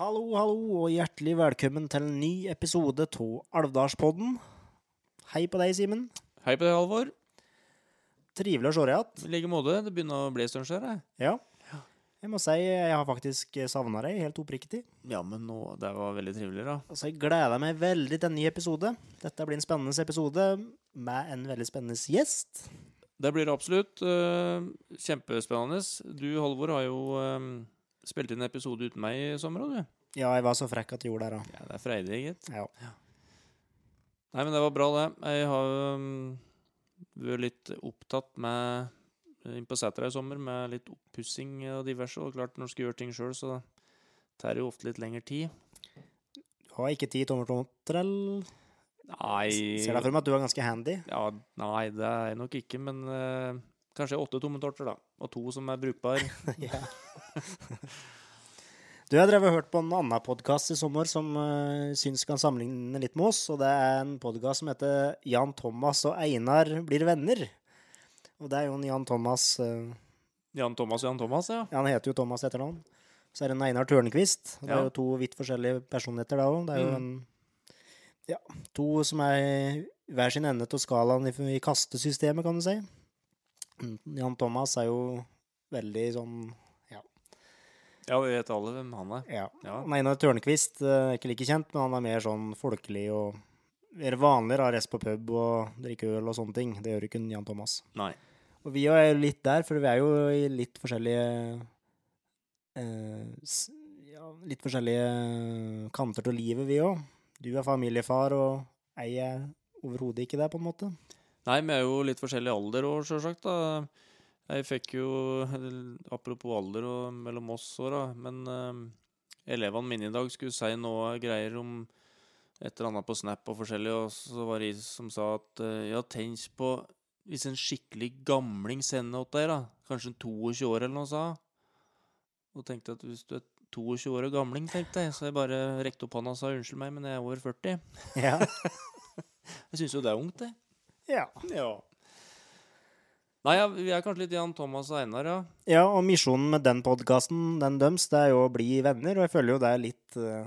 Hallo, hallo, og hjertelig velkommen til en ny episode av Alvdalspodden. Hei på deg, Simen. Hei på deg, Halvor. Trivelig å se deg igjen. I like måte. Det begynner å bli en stund siden. Ja. Jeg må si jeg har faktisk savna deg, helt oppriktig. Ja, men nå, det var veldig trivelig, da. Altså, jeg gleder meg veldig til en ny episode. Dette blir en spennende episode med en veldig spennende gjest. Det blir det absolutt. eh, kjempespennende. Du, Halvor, har jo eh, spilt inn en episode uten meg i sommer òg, du. Ja, jeg var så frekk at jeg gjorde det, da. Ja, det er freidig, gitt. Ja. Nei, men det var bra, det. Jeg har um, vært litt opptatt med inn på setra i sommer med litt oppussing og diverse. Og klart, når du skal gjøre ting sjøl, så tar det jo ofte litt lengre tid. Du har ikke ti tommer tomter, eller? Nei Ser deg for meg at du er ganske handy. Ja, nei, det er jeg nok ikke, men uh, kanskje åtte tomme torter, da. Og to som er brukbare. Du, jeg har drevet og hørt på en annen podkast i sommer som uh, syns kan sammenligne litt med oss. Og det er en podkast som heter Jan Thomas og Einar blir venner. Og det er jo en Jan Thomas uh, Jan Thomas og Jan Thomas, ja. Han heter jo Thomas etter noen. Så er det en Einar Tørnquist. Det er jo to vidt forskjellige personligheter da òg. Det er jo en Ja, to som er hver sin ende av skalaen i, kastesystemet, kan du si. Mm, Jan Thomas er jo veldig sånn Ja, ja, vi vet alle hvem han er. Ja. Ja. Han er en av Tørnquist, ikke like kjent, men han er mer sånn folkelig og mer vanligere å rest på pub og drikke øl og sånne ting. Det gjør ikke Jan Thomas. Nei. Og vi er jo litt der, for vi er jo i litt forskjellige eh, ja, Litt forskjellige kanter til livet, vi òg. Du er familiefar, og jeg er overhodet ikke det, på en måte. Nei, vi er jo litt forskjellig alder òg, sjølsagt. Jeg fikk jo Apropos alder og mellom oss òg, da. Men uh, elevene mine i dag skulle si noe greier om et eller annet på Snap og forskjellig, og så var det jeg som sa at uh, ja, tenk på hvis en skikkelig gamling sender åt deg, da. Kanskje en 22 år eller noe, sa. Og tenkte at hvis du er 22 år og gamling, tenkte jeg, så jeg bare rekte opp hånda og sa unnskyld meg, men jeg er over 40. Ja. Jeg syns jo det er ungt, det. ja. Ja. Nei, ja, vi er kanskje litt Jan Thomas og Einar, ja. Ja, og misjonen med den podkasten, den døms, det er jo å bli venner, og jeg føler jo det er litt uh,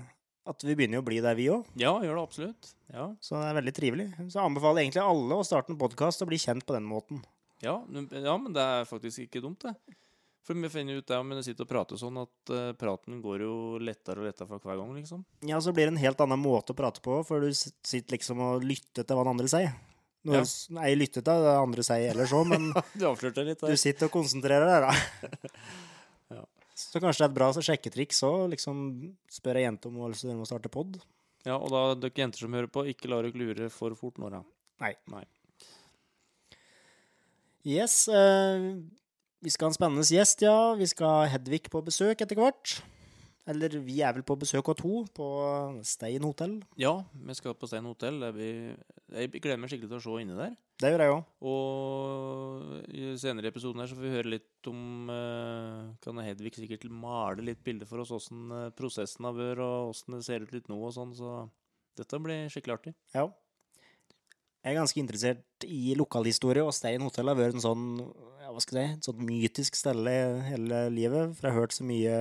At vi begynner jo å bli der, vi òg. Ja, gjør det absolutt. Ja, Så det er veldig trivelig. Så jeg anbefaler egentlig alle å starte en podkast og bli kjent på den måten. ja, ja men det er faktisk ikke dumt, det. For vi finner ut det om vi sitter og prater sånn, at uh, praten går jo lettere og lettere for hver gang, liksom. Ja, så blir det en helt annen måte å prate på, for du sitter liksom og lytter til hva den andre sier. Nå, Ja. s- Nei, lytter til det andre sier ellers òg, men Du litt du sitter og konsentrerer deg, da. Ja. Så kanskje det er et bra sjekketriks òg, liksom spørre ei jente om hun har må starte pod. Ja, og da dere jenter som hører på, ikke la dere lure for fort nå, da. Nei. Nei. Yes, eh, vi skal ha en spennende gjest, ja. Vi skal ha Hedvig på besøk etter hvert. Eller vi er vel på besøk av to på Stein hotell. Ja, vi skal på Stein hotell. Jeg gleder meg skikkelig til å se inni der. Det gjør jeg òg. Og i senere episoden her så får vi høre litt om eh, Kan Hedvig sikkert male litt bilder for oss åssen eh, prosessen har vært, og åssen det ser ut litt nå og sånn, så dette blir skikkelig artig. Ja. Jeg er ganske interessert i lokalhistorie, og Stein hotell har vært en sånn hva skal jeg si, et sånt mytisk stelle hele livet. For jeg har hørt så mye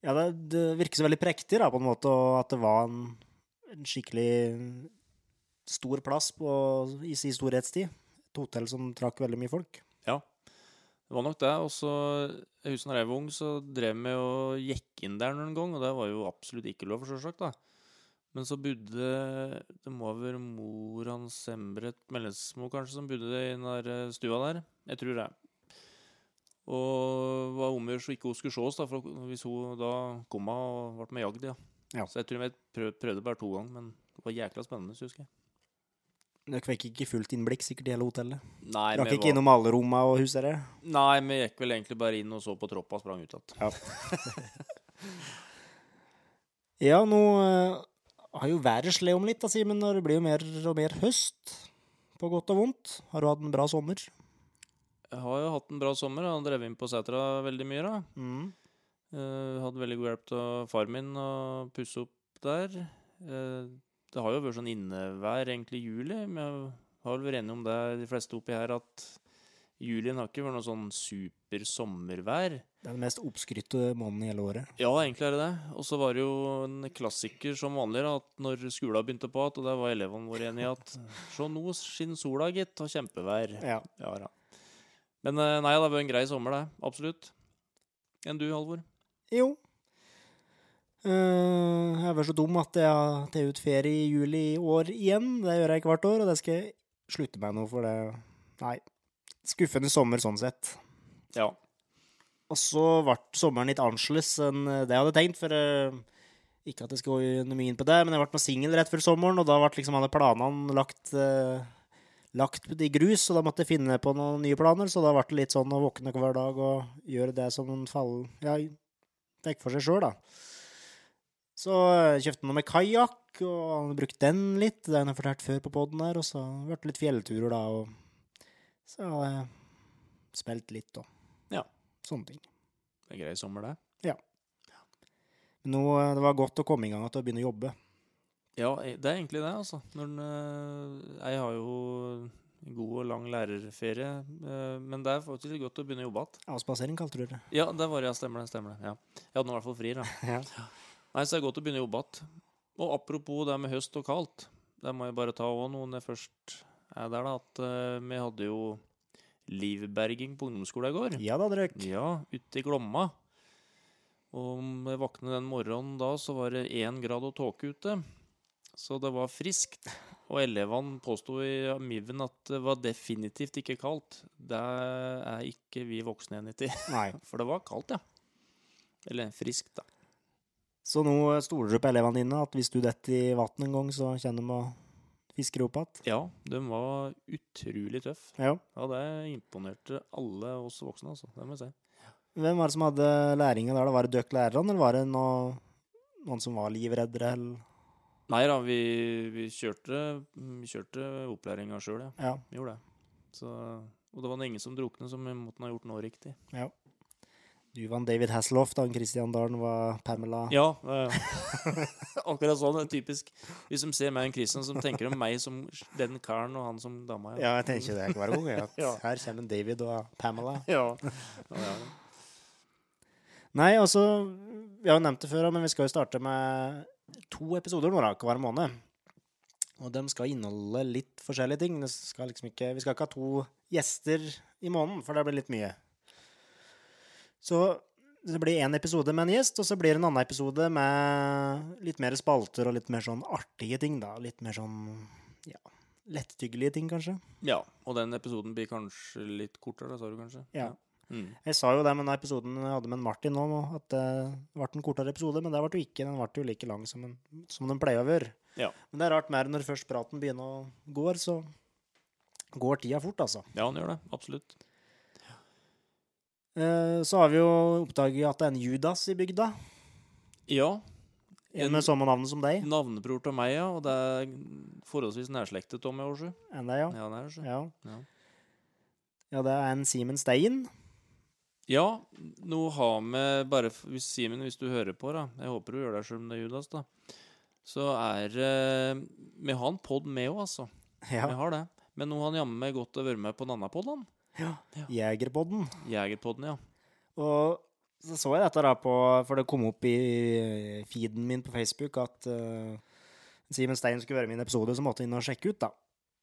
Ja, det, det virker så veldig prektig, da, på en måte, og at det var en, en skikkelig stor plass på, i sin storhetstid. Et hotell som trakk veldig mye folk. Ja, Det var nok det. Og så Jeg husker da jeg var ung, så drev vi og gikk inn der noen gang, og det var jo absolutt ikke lov, selvsagt, da. Men så bodde Det må ha vært mor hans Embret Mellesmo, kanskje, som bodde i den der eh, stua der. Jeg tror det. Og var om å gjøre så ikke hun skulle se oss, da, for hvis hun da kom av og ble med jagd, ja. Ja. Så jeg tror jeg prøv, prøvde bare to ganger, men det var jækla spennende, husker jeg. Dere fikk ikke fullt innblikk sikkert i hele hotellet? Nei, Rakk vi ikke var- innom alle rommene og huset der? Nei, vi gikk vel egentlig bare inn og så på troppa og sprang ut igjen. Ja. ja, nå eh, har jo været sled om litt, da, Simen. Det blir jo mer og mer høst. På godt og vondt. Har du hatt en bra sommer? Jeg har jo hatt en bra sommer. Jeg har drevet inn på setra veldig mye. da. Mm. Uh, hadde veldig god hjelp av far min å pusse opp der. Uh, det har jo vært sånn innevær egentlig i juli. Men jeg har vel vært enig om det, de fleste oppi her, at julien har ikke vært noe sånn super sommervær. Det er den mest oppskrytte måneden i hele året. Ja, egentlig er det det. Og så var det jo en klassiker som vanlig da, at når skolen begynte på igjen, og der var elevene våre enige i at Se, nå skinner sola, gitt, og kjempevær. Ja. Ja, da. Men eh, nei, det var en grei sommer, det. Absolutt. Enn du, Halvor? Jo. Eh, jeg har vært så dum at jeg har tatt ut ferie i juli i år igjen. Det gjør jeg hvert år, og det skal jeg slutte med nå, for det Nei. Skuffende sommer sånn sett. Ja. Og så ble sommeren litt annerledes enn det jeg hadde tenkt. For eh, Ikke at jeg skal gå mye inn på det, men jeg ble singel rett før sommeren, og da ble liksom alle planene lagt, eh, lagt i grus, og da måtte jeg finne på noen nye planer. Så da ble det litt sånn å våkne hver dag og gjøre det som en fall Ja, fikk for seg sjøl, da. Så jeg kjøpte noe med kajakk, og brukte den litt. Det har jeg fortalt før på poden her. Og så ble det litt fjellturer, da. Og så har jeg spilt litt og Ja. sånne ting. Det er grei sommer, det. Men nå, eh, det var godt å komme i gang til å begynne å jobbe. Ja, e- det er egentlig det, altså. Når eh, jeg har jo god og lang lærerferie, eh, men det er faktisk godt å begynne å jobbe igjen. Avspasering kalte du det. Ja, det var ja, stemmer det. stemmer det, ja. Jeg hadde nå i hvert fall fri, da. Ja. Nei, så det er godt å begynne å jobbe igjen. Og apropos det med høst og kaldt, det må jeg bare ta òg nå når jeg først er der, da, at eh, vi hadde jo livberging på ungdomsskolen i går. Ja da, Drøk. Ja, ute i Glomma. Og om jeg våknet den morgenen da, så var det én grad og tåke ute. Så det var friskt. Og elevene påsto i Miven at det var definitivt ikke kaldt. Det er ikke vi voksne enig i. For det var kaldt, ja. Eller friskt, da. Så nå stoler du på elevene dine, at hvis du detter i vannet en gang, så kjenner de å igjen? Ja, den var utrolig tøff. Ja. Ja, det imponerte alle oss voksne, altså. Det må jeg si. Hvem var det som hadde læringa der? da? Var det dere lærerne, eller var det noe, noen som var livreddere? Eller? Nei da, vi, vi kjørte, vi kjørte opplæringa sjøl, ja. Ja. Vi gjorde det. Så, og det var ingen som druknet, som vi måtte ha gjort noe riktig. Du var en David Hasselhoff, da Christian Dahlen var Pamela. Ja, akkurat sånn. det er Typisk. De ser meg og Christian, så tenker de meg som den karen og han som dama. Ja, jeg tenker det hver gang. Ja. Ja. Her kommer en David og Pamela. ja. ja, ja. Nei, altså Vi har jo nevnt det før, men vi skal jo starte med to episoder nå da, hver måned. Og de skal inneholde litt forskjellige ting. Det skal liksom ikke, vi skal ikke ha to gjester i måneden, for det blir litt mye. Så det blir én episode med en gjest, og så blir det en annen episode med litt mer spalter og litt mer sånn artige ting, da. Litt mer sånn ja, lettyggelige ting, kanskje. ja, og den episoden blir kanskje litt kortere, sa du kanskje? Ja. Mm. Jeg sa jo det med den episoden jeg hadde med Martin nå, at det ble en kortere episode, men det ble jo ikke. Den ble jo like lang som, en, som den pleier å være. Ja. Men det er rart mer når først praten begynner å gå, så går tida fort, altså. ja, han gjør det. Absolutt. Eh, så har vi jo oppdaget at det er en Judas i bygda. Ja. En med samme navn som deg. Navnebror til meg, ja. Og det er forholdsvis nærslektet Tommy Årsjø. Enn deg, ja. Ja, ja. Ja. Ja, det er en Simen Stein. Ja, nå har vi bare hvis Simen, hvis du hører på, da Jeg håper du gjør deg selv om det er Judas, da. Så er Vi har en pod med òg, altså. Ja. Vi har det. Men nå har han jammen meg godt å være med på en annen pod, han. Ja. Jegerpodden. Jegerpodden, ja. Og så så jeg dette da på For det kom opp i feeden min på Facebook at uh, Simen Stein skulle være med i en episode, så måtte jeg inn og sjekke ut, da.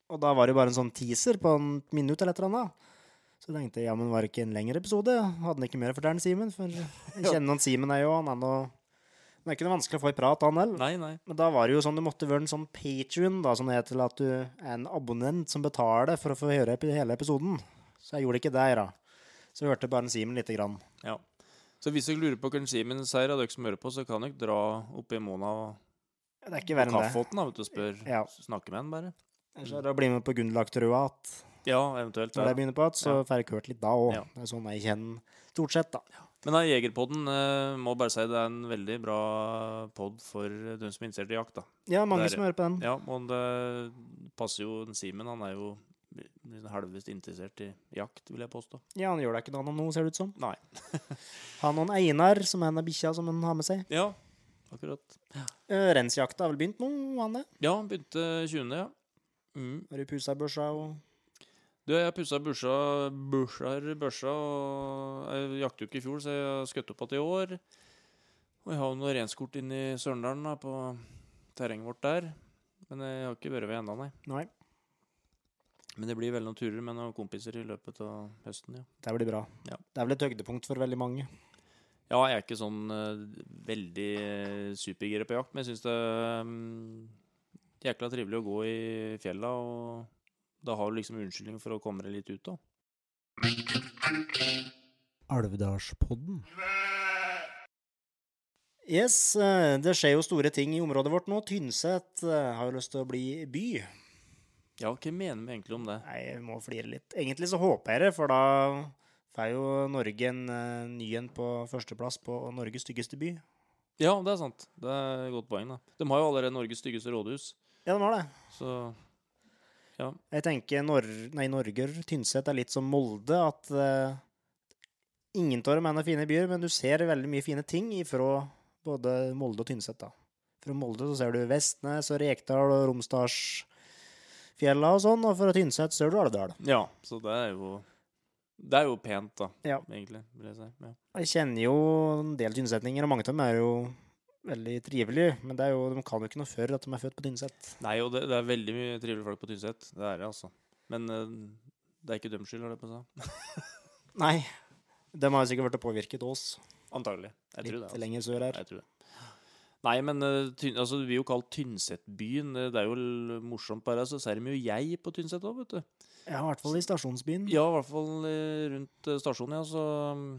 Og da var det bare en sånn teaser på en minutt eller et eller annet. Så tenkte jeg ja, men var det ikke en lengre episode? Hadde han ikke mer å fortelle, Simen? For jeg kjenner han Simen er jo han er noe Det er ikke noe vanskelig å få i prat, han heller. Nei, nei. Men da var det jo sånn, det måtte være en sånn patrion, da, som det heter, at du er en abonnent som betaler for å få høre hele episoden. Så jeg gjorde ikke det, da. Så jeg hørte bare en Simen lite grann. Ja. Så hvis dere lurer på hvem Simen sier, av dere som hører på, så kan dere dra opp i Mona og Det er ikke verre enn det. kaffeåten da, vet du, og spør. Ja. Snakke med han bare. Eller er det bli med på Gunderlagtrua at Ja, eventuelt. når Ja. jeg begynner på igjen, så Ja. får jeg hørt litt da òg. Ja. Det er sånn jeg kjenner stort sett, da. Men da, Jegerpodden eh, må bare si det er en veldig bra pod for dem som er interessert i jakt. da. Ja, mange Der- som hører på den. Ja, og det passer jo Simen. Han er jo halvvis interessert i jakt, vil jeg påstå. Ja, han gjør da ikke noe annet nå, ser det ut som. Nei. Han og Einar, som er en av bikkja som han har med seg. Ja, akkurat. Ja. Rensjakta har vel begynt nå, han det? Ja, begynte 20., ja. Mm. Har du pussa børsa og Du, jeg pussa børsa, børser, børsa, og jeg jakter jo ikke i fjor, så jeg har skutt opp igjen i år. Og jeg har jo noe renskort inne i Sørendalen da, på terrenget vårt der. Men jeg har ikke vært ved ennå, nei. Nei, Men det blir vel noen turer med noen kompiser i løpet av høsten, ja. det blir bra. Ja. Det er vel et høydepunkt for veldig mange. Ja, jeg er ikke sånn uh, veldig uh, supergira på jakt, men jeg syns det er um, jækla trivelig å gå i fjella, og da har du liksom unnskyldning for å komme deg litt ut, da. Alvdalspodden. Yes, eh, det skjer jo store ting i området vårt nå. Tynset eh, har jo lyst til å bli by. Ja, hva mener vi egentlig om det? Nei, jeg må flire litt. Egentlig så håper jeg det, for da får jo Norge en uh, ny en på førsteplass på Norges styggeste by. Ja, det er sant. Det er et godt poeng, da. De har jo allerede Norges styggeste rådhus, Ja, de har det. så ja. Jeg tenker Nor nei, Norge, Tynset er litt som Molde, at uh, ingen av dem er noen fine byer, men du ser veldig mye fine ting ifra både Molde og Tynset, da. Fra Molde så ser du Vestnes og Rekdal og Romsdalsfjella og sånn, og fra Tynset ser du Alvdal. ja. Så det er jo Det er jo pent, da, Ja. egentlig, vil jeg si. Ja. Jeg kjenner jo en del tynsetninger, og mange av dem er jo veldig trivelige, men det jo, de kan jo ikke noe før at de er født på Tynset. Nei, og det, det er veldig mye trivelige folk på Tynset. Det er det, altså. Men eh, det er ikke deres skyld, har jeg på å si. Nei, de har jo sikkert vært påvirket oss Antagelig. Jeg litt tror det. Altså. lenger sør her. Jeg tror det. Nei, men eh, tyn, altså, vi er jo kalt Tynsetbyen. Det det er jo morsomt bare. Så ser de jo jeg på Tynset òg, vet du. Ja, i hvert fall i stasjonsbyen. Ja, i hvert fall eh, rundt eh, stasjonen, ja. Så mm,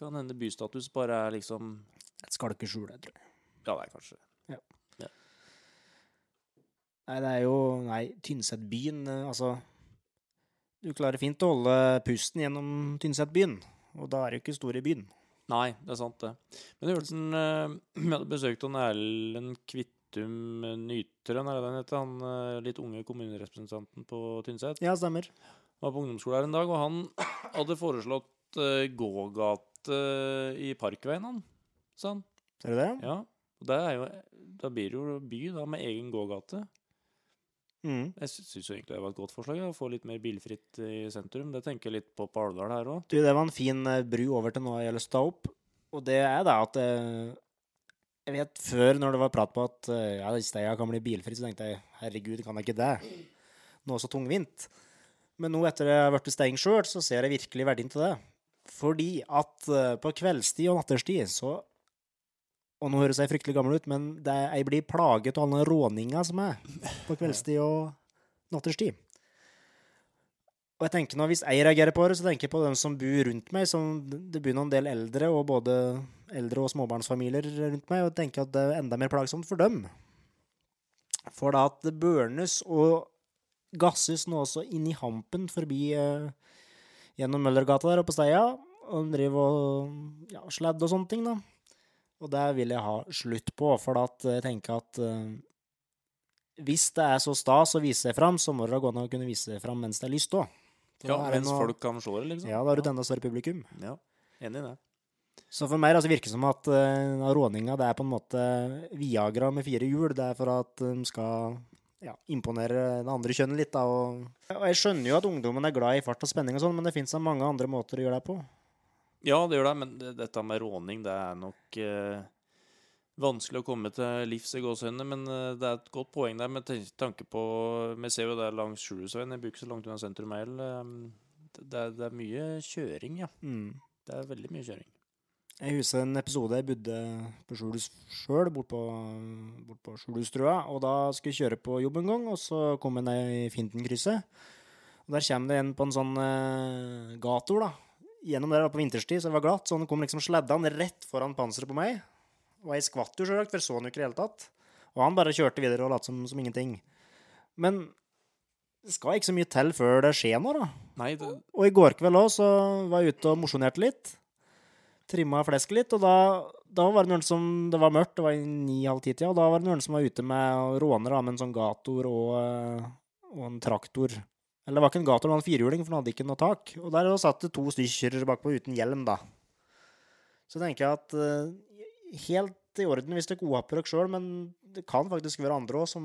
kan hende bystatus bare er liksom Et skalkeskjul, jeg tror jeg. Ja, det er kanskje Nei, det er jo Nei, Tynsetbyen, eh, altså Du klarer fint å holde pusten gjennom Tynsetbyen, og da er du ikke stor i byen. Nei, det er sant, det. Men hørte eh, Vi hadde besøkt han Erlend Kvittum Nyteren, er det han heter? Han eh, litt unge kommunerepresentanten på Tynset. Ja, stemmer. Han var på ungdomsskole her en dag, og han hadde foreslått uh, gågate i Parkveien, han, sa han. Er det det? Ja, og det er jo, da blir det jo by da, med egen gågate. Mm. Jeg syns egentlig det var et godt forslag, å få litt mer bilfritt i sentrum. Det tenker jeg litt på på Alvdal her òg. Det var en fin eh, bru over til noe jeg har lyst til å ta opp, og det er da at eh, Jeg vet før, når det var prat på at eh, ja, Steia kan bli bilfritt, så tenkte jeg herregud, kan jeg ikke det? Noe så tungvint. Men nå etter jeg har blitt Steing sjøl, så ser jeg virkelig verdien til det. Fordi at på kveldstid og natterstid så Og nå høres jeg fryktelig gammel ut, men det jeg blir plaget av alle råninga som er på kveldstid og natterstid. Og jeg tenker nå, Hvis jeg reagerer på det, så tenker jeg på dem som bor rundt meg. Som det bor noen del eldre, og både eldre og småbarnsfamilier rundt meg. Og tenker at det er enda mer plagsomt for dem. For da at det burnes og gasses nå også inn i hampen forbi eh, gjennom Møllergata der oppe på Steia. Og de driver og ja, sladder og sånne ting, da. Og det vil jeg ha slutt på, for at jeg tenker at eh, hvis det er så stas å vise seg fram, så må det gå an å kunne vise seg fram mens det er lyst òg. Ja, mens folk kan se det, liksom. Ja, da har du et enda større publikum. Ja, enig i det. Så for meg altså, virker det som at uh, råninga det er på en måte Viagra med fire hjul. Det er for at de skal ja, imponere det andre kjønnet litt. Da, og, og jeg skjønner jo at ungdommen er glad i fart og spenning, og sånn, men det fins mange andre måter å gjøre det på. Ja, det gjør det, men det, dette med råning, det er nok eh, vanskelig å komme til livs i gåsehudene, men eh, det er et godt poeng der med tanke på Vi ser jo det langs Sjurhusveien, jeg bor ikke så langt unna sentrum heller. eh, det, er, det er mye kjøring, ja. Mm. Det er veldig mye kjøring. Jeg husker en episode jeg bodde på Skjulhus sjøl, bort på, bort på Skjulhustrua. Og da skulle jeg kjøre på jobb en gang, og så kom jeg ned i Fintenkrysset. Og der kommer det en på en sånn eh, gator, da. Gjennom der på vinterstid, så det var glatt. Så han kom liksom sleddende rett foran panseret på meg. Og jeg skvatt jo sjølsagt, for så han jo ikke i det hele tatt. Og han bare kjørte videre og lot som, som ingenting. Men det skal ikke så mye til før det skjer noe, da. Nei, det, Og i går kveld òg, så var jeg ute og mosjonerte litt. Trimma flesket litt, og da, da var det noen som Det var mørkt, det var i ni-halv ti-tida, og da var det noen som var ute med råner med en sånn gator og, eh, og en traktor. Eller det var ikke en gator, det var en firehjuling, for den hadde ikke noe tak. Og der satt det to stykker bakpå uten hjelm, da. Så tenker jeg at uh, helt i orden hvis dere godhapper dere sjøl, men det kan faktisk være andre òg som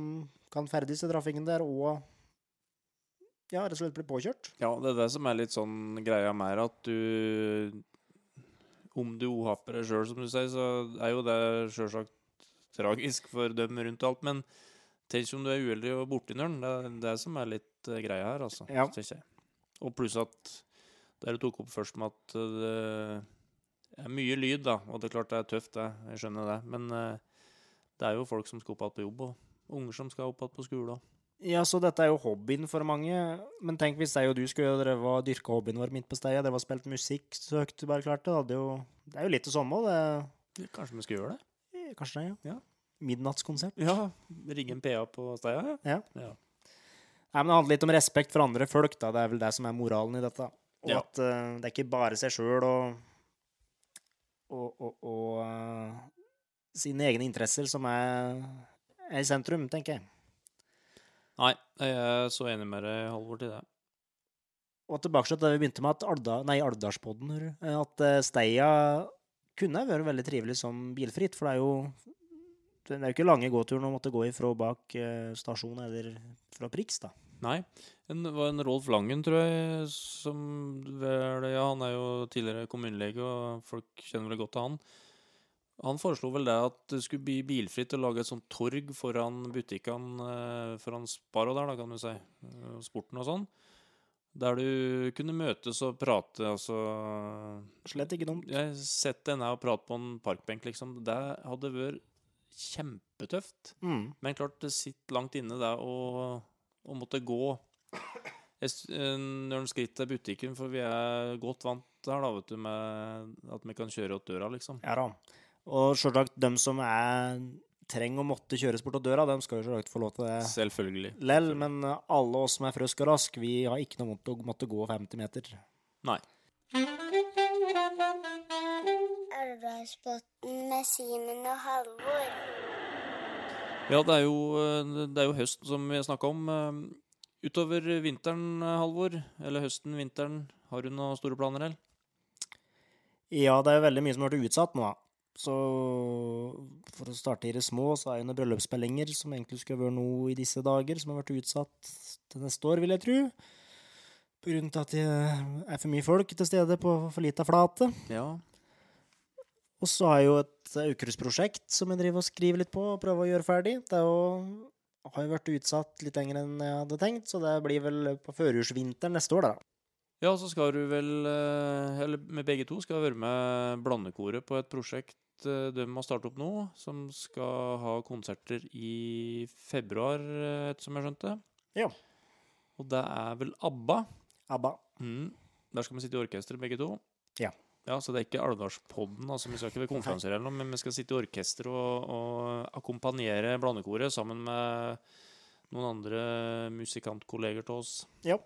kan ferdes i trafikken der, og ja, rett og slett bli påkjørt. ja, det er det som er litt sånn greia med at du Om du ohapper deg sjøl, som du sier, så er jo det sjølsagt tragisk for dem rundt alt. Men tenk om du er uheldig og borti nøren. Det er det som er litt eh, greia her, altså. Ja. Synes jeg. Og pluss at det du tok opp først med at eh, det er mye lyd, da. Og det er klart det er tøft, det. Jeg skjønner det. Men eh, det er jo folk som skal opp igjen på jobb, og unger som skal opp igjen på skole. og- Ja, så dette er jo hobbyen for mange. Men tenk hvis jeg og du skulle drevet og dyrka hobbyen vår midt på stedet. Det var spilt musikk så høyt du bare klarte. Det, jo, det er jo litt det samme. Det, Kanskje vi skal gjøre det? kanskje det, ja. Ja. Midnattskonsert. Ja. Ringe en PA på stedet? Ja. ja. Nei, men Det handler litt om respekt for andre folk. da. Det er vel det som er moralen i dette. Og Ja. at uh, det er ikke bare seg sjøl og, og, og, og uh, sine egne interesser som er, er i sentrum, tenker jeg. Nei, jeg er så enig med deg, Halvor, til det. Og tilbake til det vi begynte med, at Alda, nei, Alvdalspodden, at eh, Steia kunne vært veldig trivelig som bilfritt, for det er jo det er jo ikke lange gåturen å måtte gå ifra bak stasjonen eller fra Prix, da. Nei. Det var en Rolf Langen, tror jeg, som vel Ja, han er jo tidligere kommunelege, og folk kjenner vel godt til han. Han foreslo vel det at det skulle bli bilfritt å lage et sånt torg foran butikkene, eh, foran Sparo der, da, kan du si. eh, Sporten og sånn. Der du kunne møtes og prate, altså Slett ikke dumt. Jeg Sett deg ned og prate på en parkbenk, liksom. Det hadde vært kjempetøft. Mm. Men klart, det sitter langt inne det å, å måtte gå eh, noen skritt til butikken, for vi er godt vant her, da, vet du, med at vi kan kjøre åt døra, liksom. Ja da. Og selvsagt, dem som er trenger å måtte kjøres bort av døra, dem skal jo selvsagt få lov til det Selvfølgelig. lell, men alle oss som er frøsk og rask, vi har ikke noe vondt å måtte gå 50 meter. Nei. Alvdalsbotn med Simen og Halvor. Ja, det er jo, eh, det er jo høsten som vi snakka om. Eh, Utover vinteren, Halvor, eller høsten, vinteren, har du noen store planer, eller? Ja, det er jo veldig mye som har vært utsatt nå, da. Så for å starte i det små, så er jo noen bryllupsspillinger som egentlig skulle vært noe i disse dager, som har vært utsatt til neste år, vil jeg tro. På grunn av at det er for mye folk til stede på for lita flate. Ja. Og så har jeg jo et Aukrust-prosjekt som jeg driver og skriver litt på og prøver å gjøre ferdig. Det er jo, har jo vært utsatt litt lenger enn jeg hadde tenkt, så det blir vel på førjulsvinteren neste år, da. Ja, så skal du vel, eh, eller med begge to, skal være med Blandekoret på et prosjekt eh, de har starte opp nå, som skal ha konserter i februar, ettersom som jeg skjønte. Ja. Og det er vel ABBA. ABBA. Mm. Der skal vi sitte i orkester, begge to. Ja. Ja, Så det er ikke Alvdalspodden, altså vi skal ikke være konferanser eller noe, men vi skal sitte i orkester og, og akkompagnere Blandekoret sammen med noen andre musikantkolleger til oss. Ja.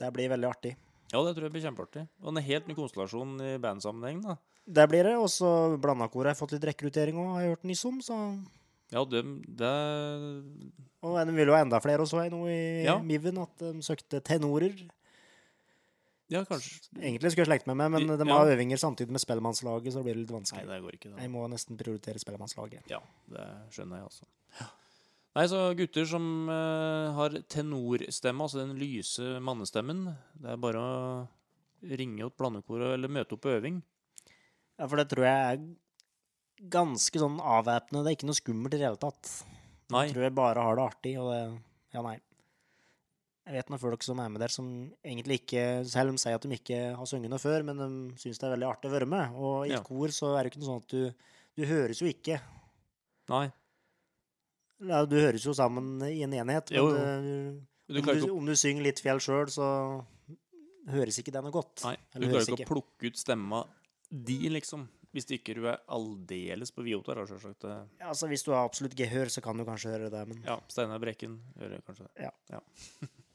Det blir veldig artig. Ja, det tror jeg blir kjempeartig. Og en helt ny konstellasjon i bandsammenheng, da. Det blir det. Og så Blandakoret har fått litt rekruttering òg, har jeg hørt nyss om. Så Ja, det, det Og de vil jo ha enda flere også, jeg nå i Ja. Miven, at de søkte tenorer. Ja, kanskje Egentlig skulle jeg slekte med meg, men de ja. har øvinger samtidig med Spellemannslaget, så det blir litt vanskelig. Nei, det går ikke, da. Jeg må nesten prioritere Spellemannslaget. Ja, det skjønner jeg, altså. Nei, så gutter som uh, har tenorstemme, altså den lyse mannestemmen, det er bare å ringe opp blandekoret eller møte opp på øving. Ja, for det tror jeg er ganske sånn avvæpnende. Det er ikke noe skummelt i det hele tatt. Nei. Jeg tror jeg bare har det artig, og det Ja, nei. Jeg vet noen folk som er med der, som egentlig ikke Selv om de sier at de ikke har sunget noe før, men de syns det er veldig artig å være med. Og i Ja. kor så er det ikke noe sånn at du Du høres jo ikke. Nei. Ja, du høres jo sammen i en enhet, men Jo, jo. du, Du om, du, om du synger litt fjell sjøl, så høres ikke det noe godt. nei, du klarer ikke, ikke å plukke ut stemma di, liksom. Hvis ikke du er aldeles på Viotar da, sjølsagt. Det- Ja, altså, hvis du har absolutt gehør, så kan du kanskje høre det, men Ja, Steinar Brekken hører kanskje det.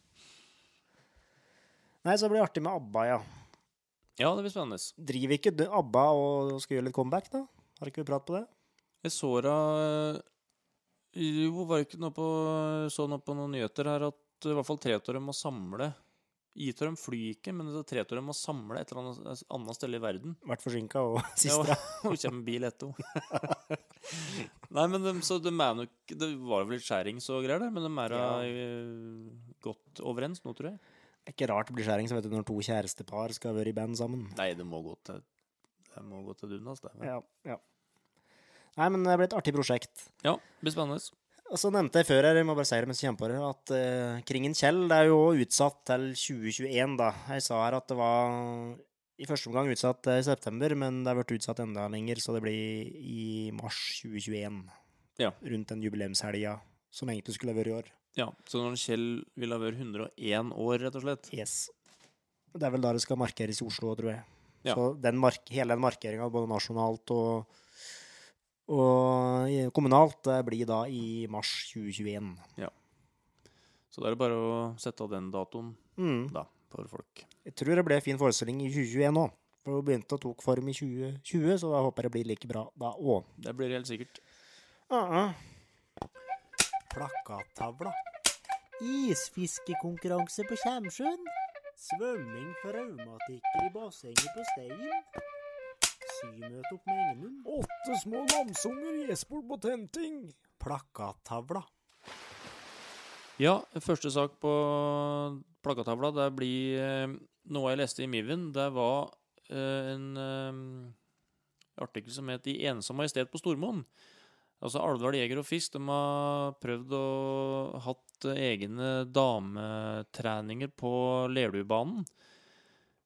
Nei, så blir det artig med ABBA, ja. Ja, det blir spennende. Driver ikke ABBA og skal gjøre litt comeback, da? Har ikke vi prat på det? Jeg så da Jo, var det ikke noe på Så noe på noen nyheter her at i hvert fall tre av dem må samle Gitt flyr fly ikke, men det tre av dem må samle et eller annet, annet sted i verden. Vært forsinka og Ja, da. og kommer bil etter henne. Nei, men de, så de er nok Det var vel litt skjærings og greier der, men de er ja. eh, godt overens nå, tror jeg. Det er ikke rart det blir skjæring så vet du, når to kjærestepar skal være i band sammen. Nei, det må gå til Det må gå til Dunas, det. Ja, ja. Nei, men det blir et artig prosjekt. Ja, det blir spennende. Og så nevnte jeg før her, jeg må bare si det mens jeg kommer på det, at uh, Kringen Kjell det er jo utsatt til 2021, da. Jeg sa her at det var i første omgang utsatt i september, men det har vært utsatt enda lenger, så det blir i mars 2021. Ja. Rundt den jubileumshelga som egentlig skulle vært i år. Ja, Så når Kjell vil ha vært 101 år, rett og slett Yes. Det er vel da det skal markeres i Oslo, tror jeg. Ja. Så den mark hele den markeringa, både nasjonalt og, og kommunalt, det blir da i mars 2021. Ja. Så da er det bare å sette av den datoen Mm. da, for folk. Jeg tror det ble fin forestilling i 2021 òg. For hun begynte å tok form i 2020, så da håper jeg det blir like bra da òg. Det blir helt sikkert. Uh Plakattavla. Isfiskekonkurranse på Kjemsjøen. Svømming for raumatikere i bassenget på Stein. Symøte opp med Engenund. Åtte små lamsunger gjesper på tenting. Plakattavla. Ja, første sak på plakattavla, det blir eh, noe jeg leste i Miven. Det var eh, en eh, artikkel som het 'I ensom majestet på Stormoen'. Altså Alvdal jeger og fisk de har prøvd å hatt egne dametreninger på Lerdubanen.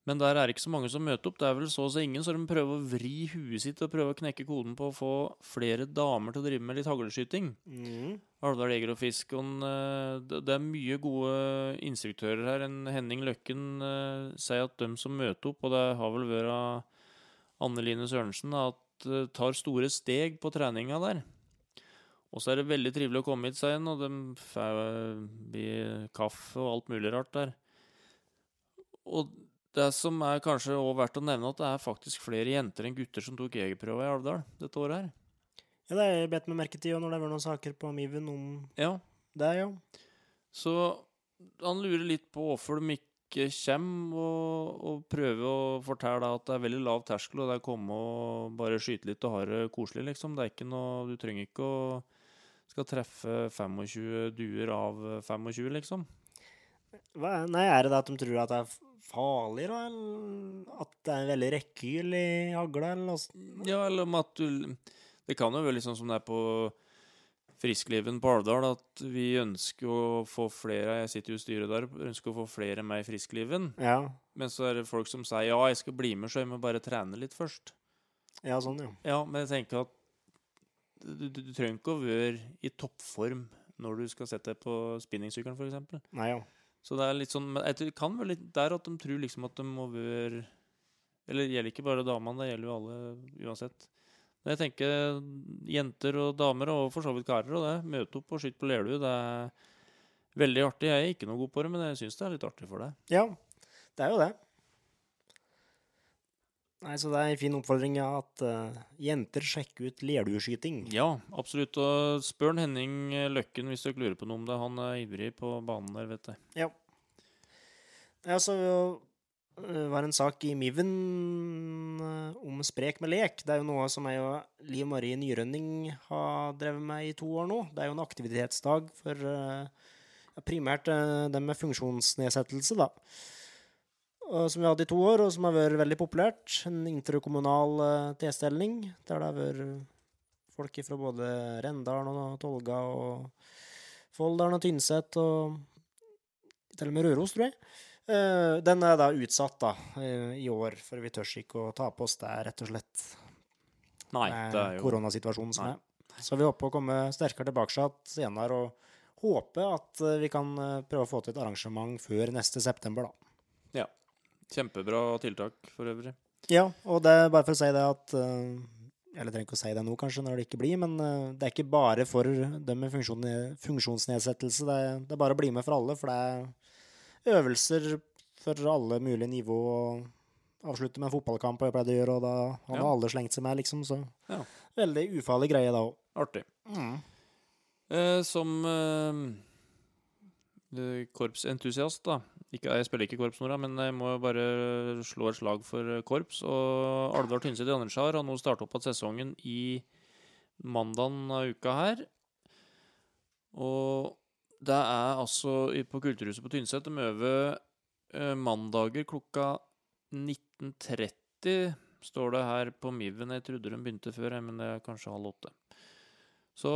Men der er det ikke så mange som møter opp. Det er vel så å si ingen, så de prøver å vri huet sitt og prøve å knekke koden på å få flere damer til å drive med litt hagleskyting. Mm. Alvdal jeger og fisk. Og eh, det er mye gode instruktører her. En Henning Løkken eh, sier at de som møter opp, og det har vel vært Anne Line Sørensen, at eh, tar store steg på treninga der. Og så er det veldig trivelig å komme hit, seg han, og det eh, kaffe og alt mulig rart der. Og det som er kanskje også verdt å nevne, at det er faktisk flere jenter enn gutter som tok jegerprøva i Alvdal dette året her. Ja, det har jeg bedt meg merke til når det var noen saker på Miven om Ja, det, ja. Så han lurer litt på hvorfor de ikke kommer, og, og prøver å fortelle at det er veldig lav terskel, og det er å komme og bare skyte litt og ha det koselig, liksom. Det er ikke noe Du trenger ikke å skal treffe 25 duer av 25, liksom. Er, nei, er det det at de tror at det er farlig, da? Eller at det er en veldig rekkehyll i hagla, eller åssen? Ja, eller om at du Det kan jo være litt sånn som det er på Friskliven på Alvdal, at vi ønsker å få flere Jeg sitter jo i styret der, ønsker å få flere med i Friskliven. Ja. Men så er det folk som sier ja, jeg skal bli med, så jeg må bare trene litt først. ja, sånn, ja. Ja, men jeg tenker at du, du, du trenger ikke å være i toppform når du skal sette deg på spinningsykkelen, f.eks. Nei, ja. Så det er litt sånn men det kan være litt der at de tror liksom at de må være Eller det gjelder ikke bare damene, det gjelder jo alle uansett. Men jeg tenker jenter og damer, og for så vidt karer, og det, møte opp og skyte på Lerdu, det er veldig artig. Jeg er ikke noe god på det, men jeg syns det er litt artig for deg. Ja, det er jo det. Nei, så det er en fin oppfordring ja, at uh, jenter sjekker ut lerdueskyting. Ja, absolutt. Og spør Henning Løkken hvis dere lurer på noe om det. Han er ivrig på banen der, vet jeg. Ja. Ja, så eh, var en sak i Miven eh, om sprek med lek. Det er jo noe som jeg og Liv Marie Nyrønning har drevet med i to år nå. Det er jo en aktivitetsdag for uh, primært uh, dem med funksjonsnedsettelse, da. Som vi hadde i to år, og som har vært veldig populært. En interkommunal uh, tilstelning der det har vært folk fra både Rendalen og Tolga og Folldalen og Tynset og til og med Røros, tror jeg. Uh, den er da utsatt da, i år, for vi tør ikke å ta på oss det, rett og slett. Nei, det er jo koronasituasjonen som Nei. er. Så vi håper å komme sterkere tilbake senere, og håper at vi kan eh, prøve å få til et arrangement før neste september, da. Kjempebra tiltak for øvrig. Ja, og det er bare for å si det at eh, Eller trenger ikke å si det nå, kanskje, når det ikke blir, men eh, det er ikke bare for dem med funksjon, funksjonsnedsettelse. Det er, det er bare å bli med for alle, for det er øvelser for alle mulige nivå. Avslutte med en fotballkamp, og jeg pleide å gjøre, og da hadde Ja. alle slengt seg med, liksom. Så Ja. veldig ufarlig greie da òg. Artig. Eh, som eh, korpsentusiast, da ikke, Jeg spiller ikke korps, Nora, men jeg må bare slå et slag for eh, korps. Og Alvdal Tynset i Anderdal har nå starta opp igjen sesongen i mandagen av uka her. Og det er altså på Kulturhuset på Tynset de øver eh, mandager klokka 19.30, står det her på Miven. Jeg trodde de begynte før, men det er kanskje halv åtte. Så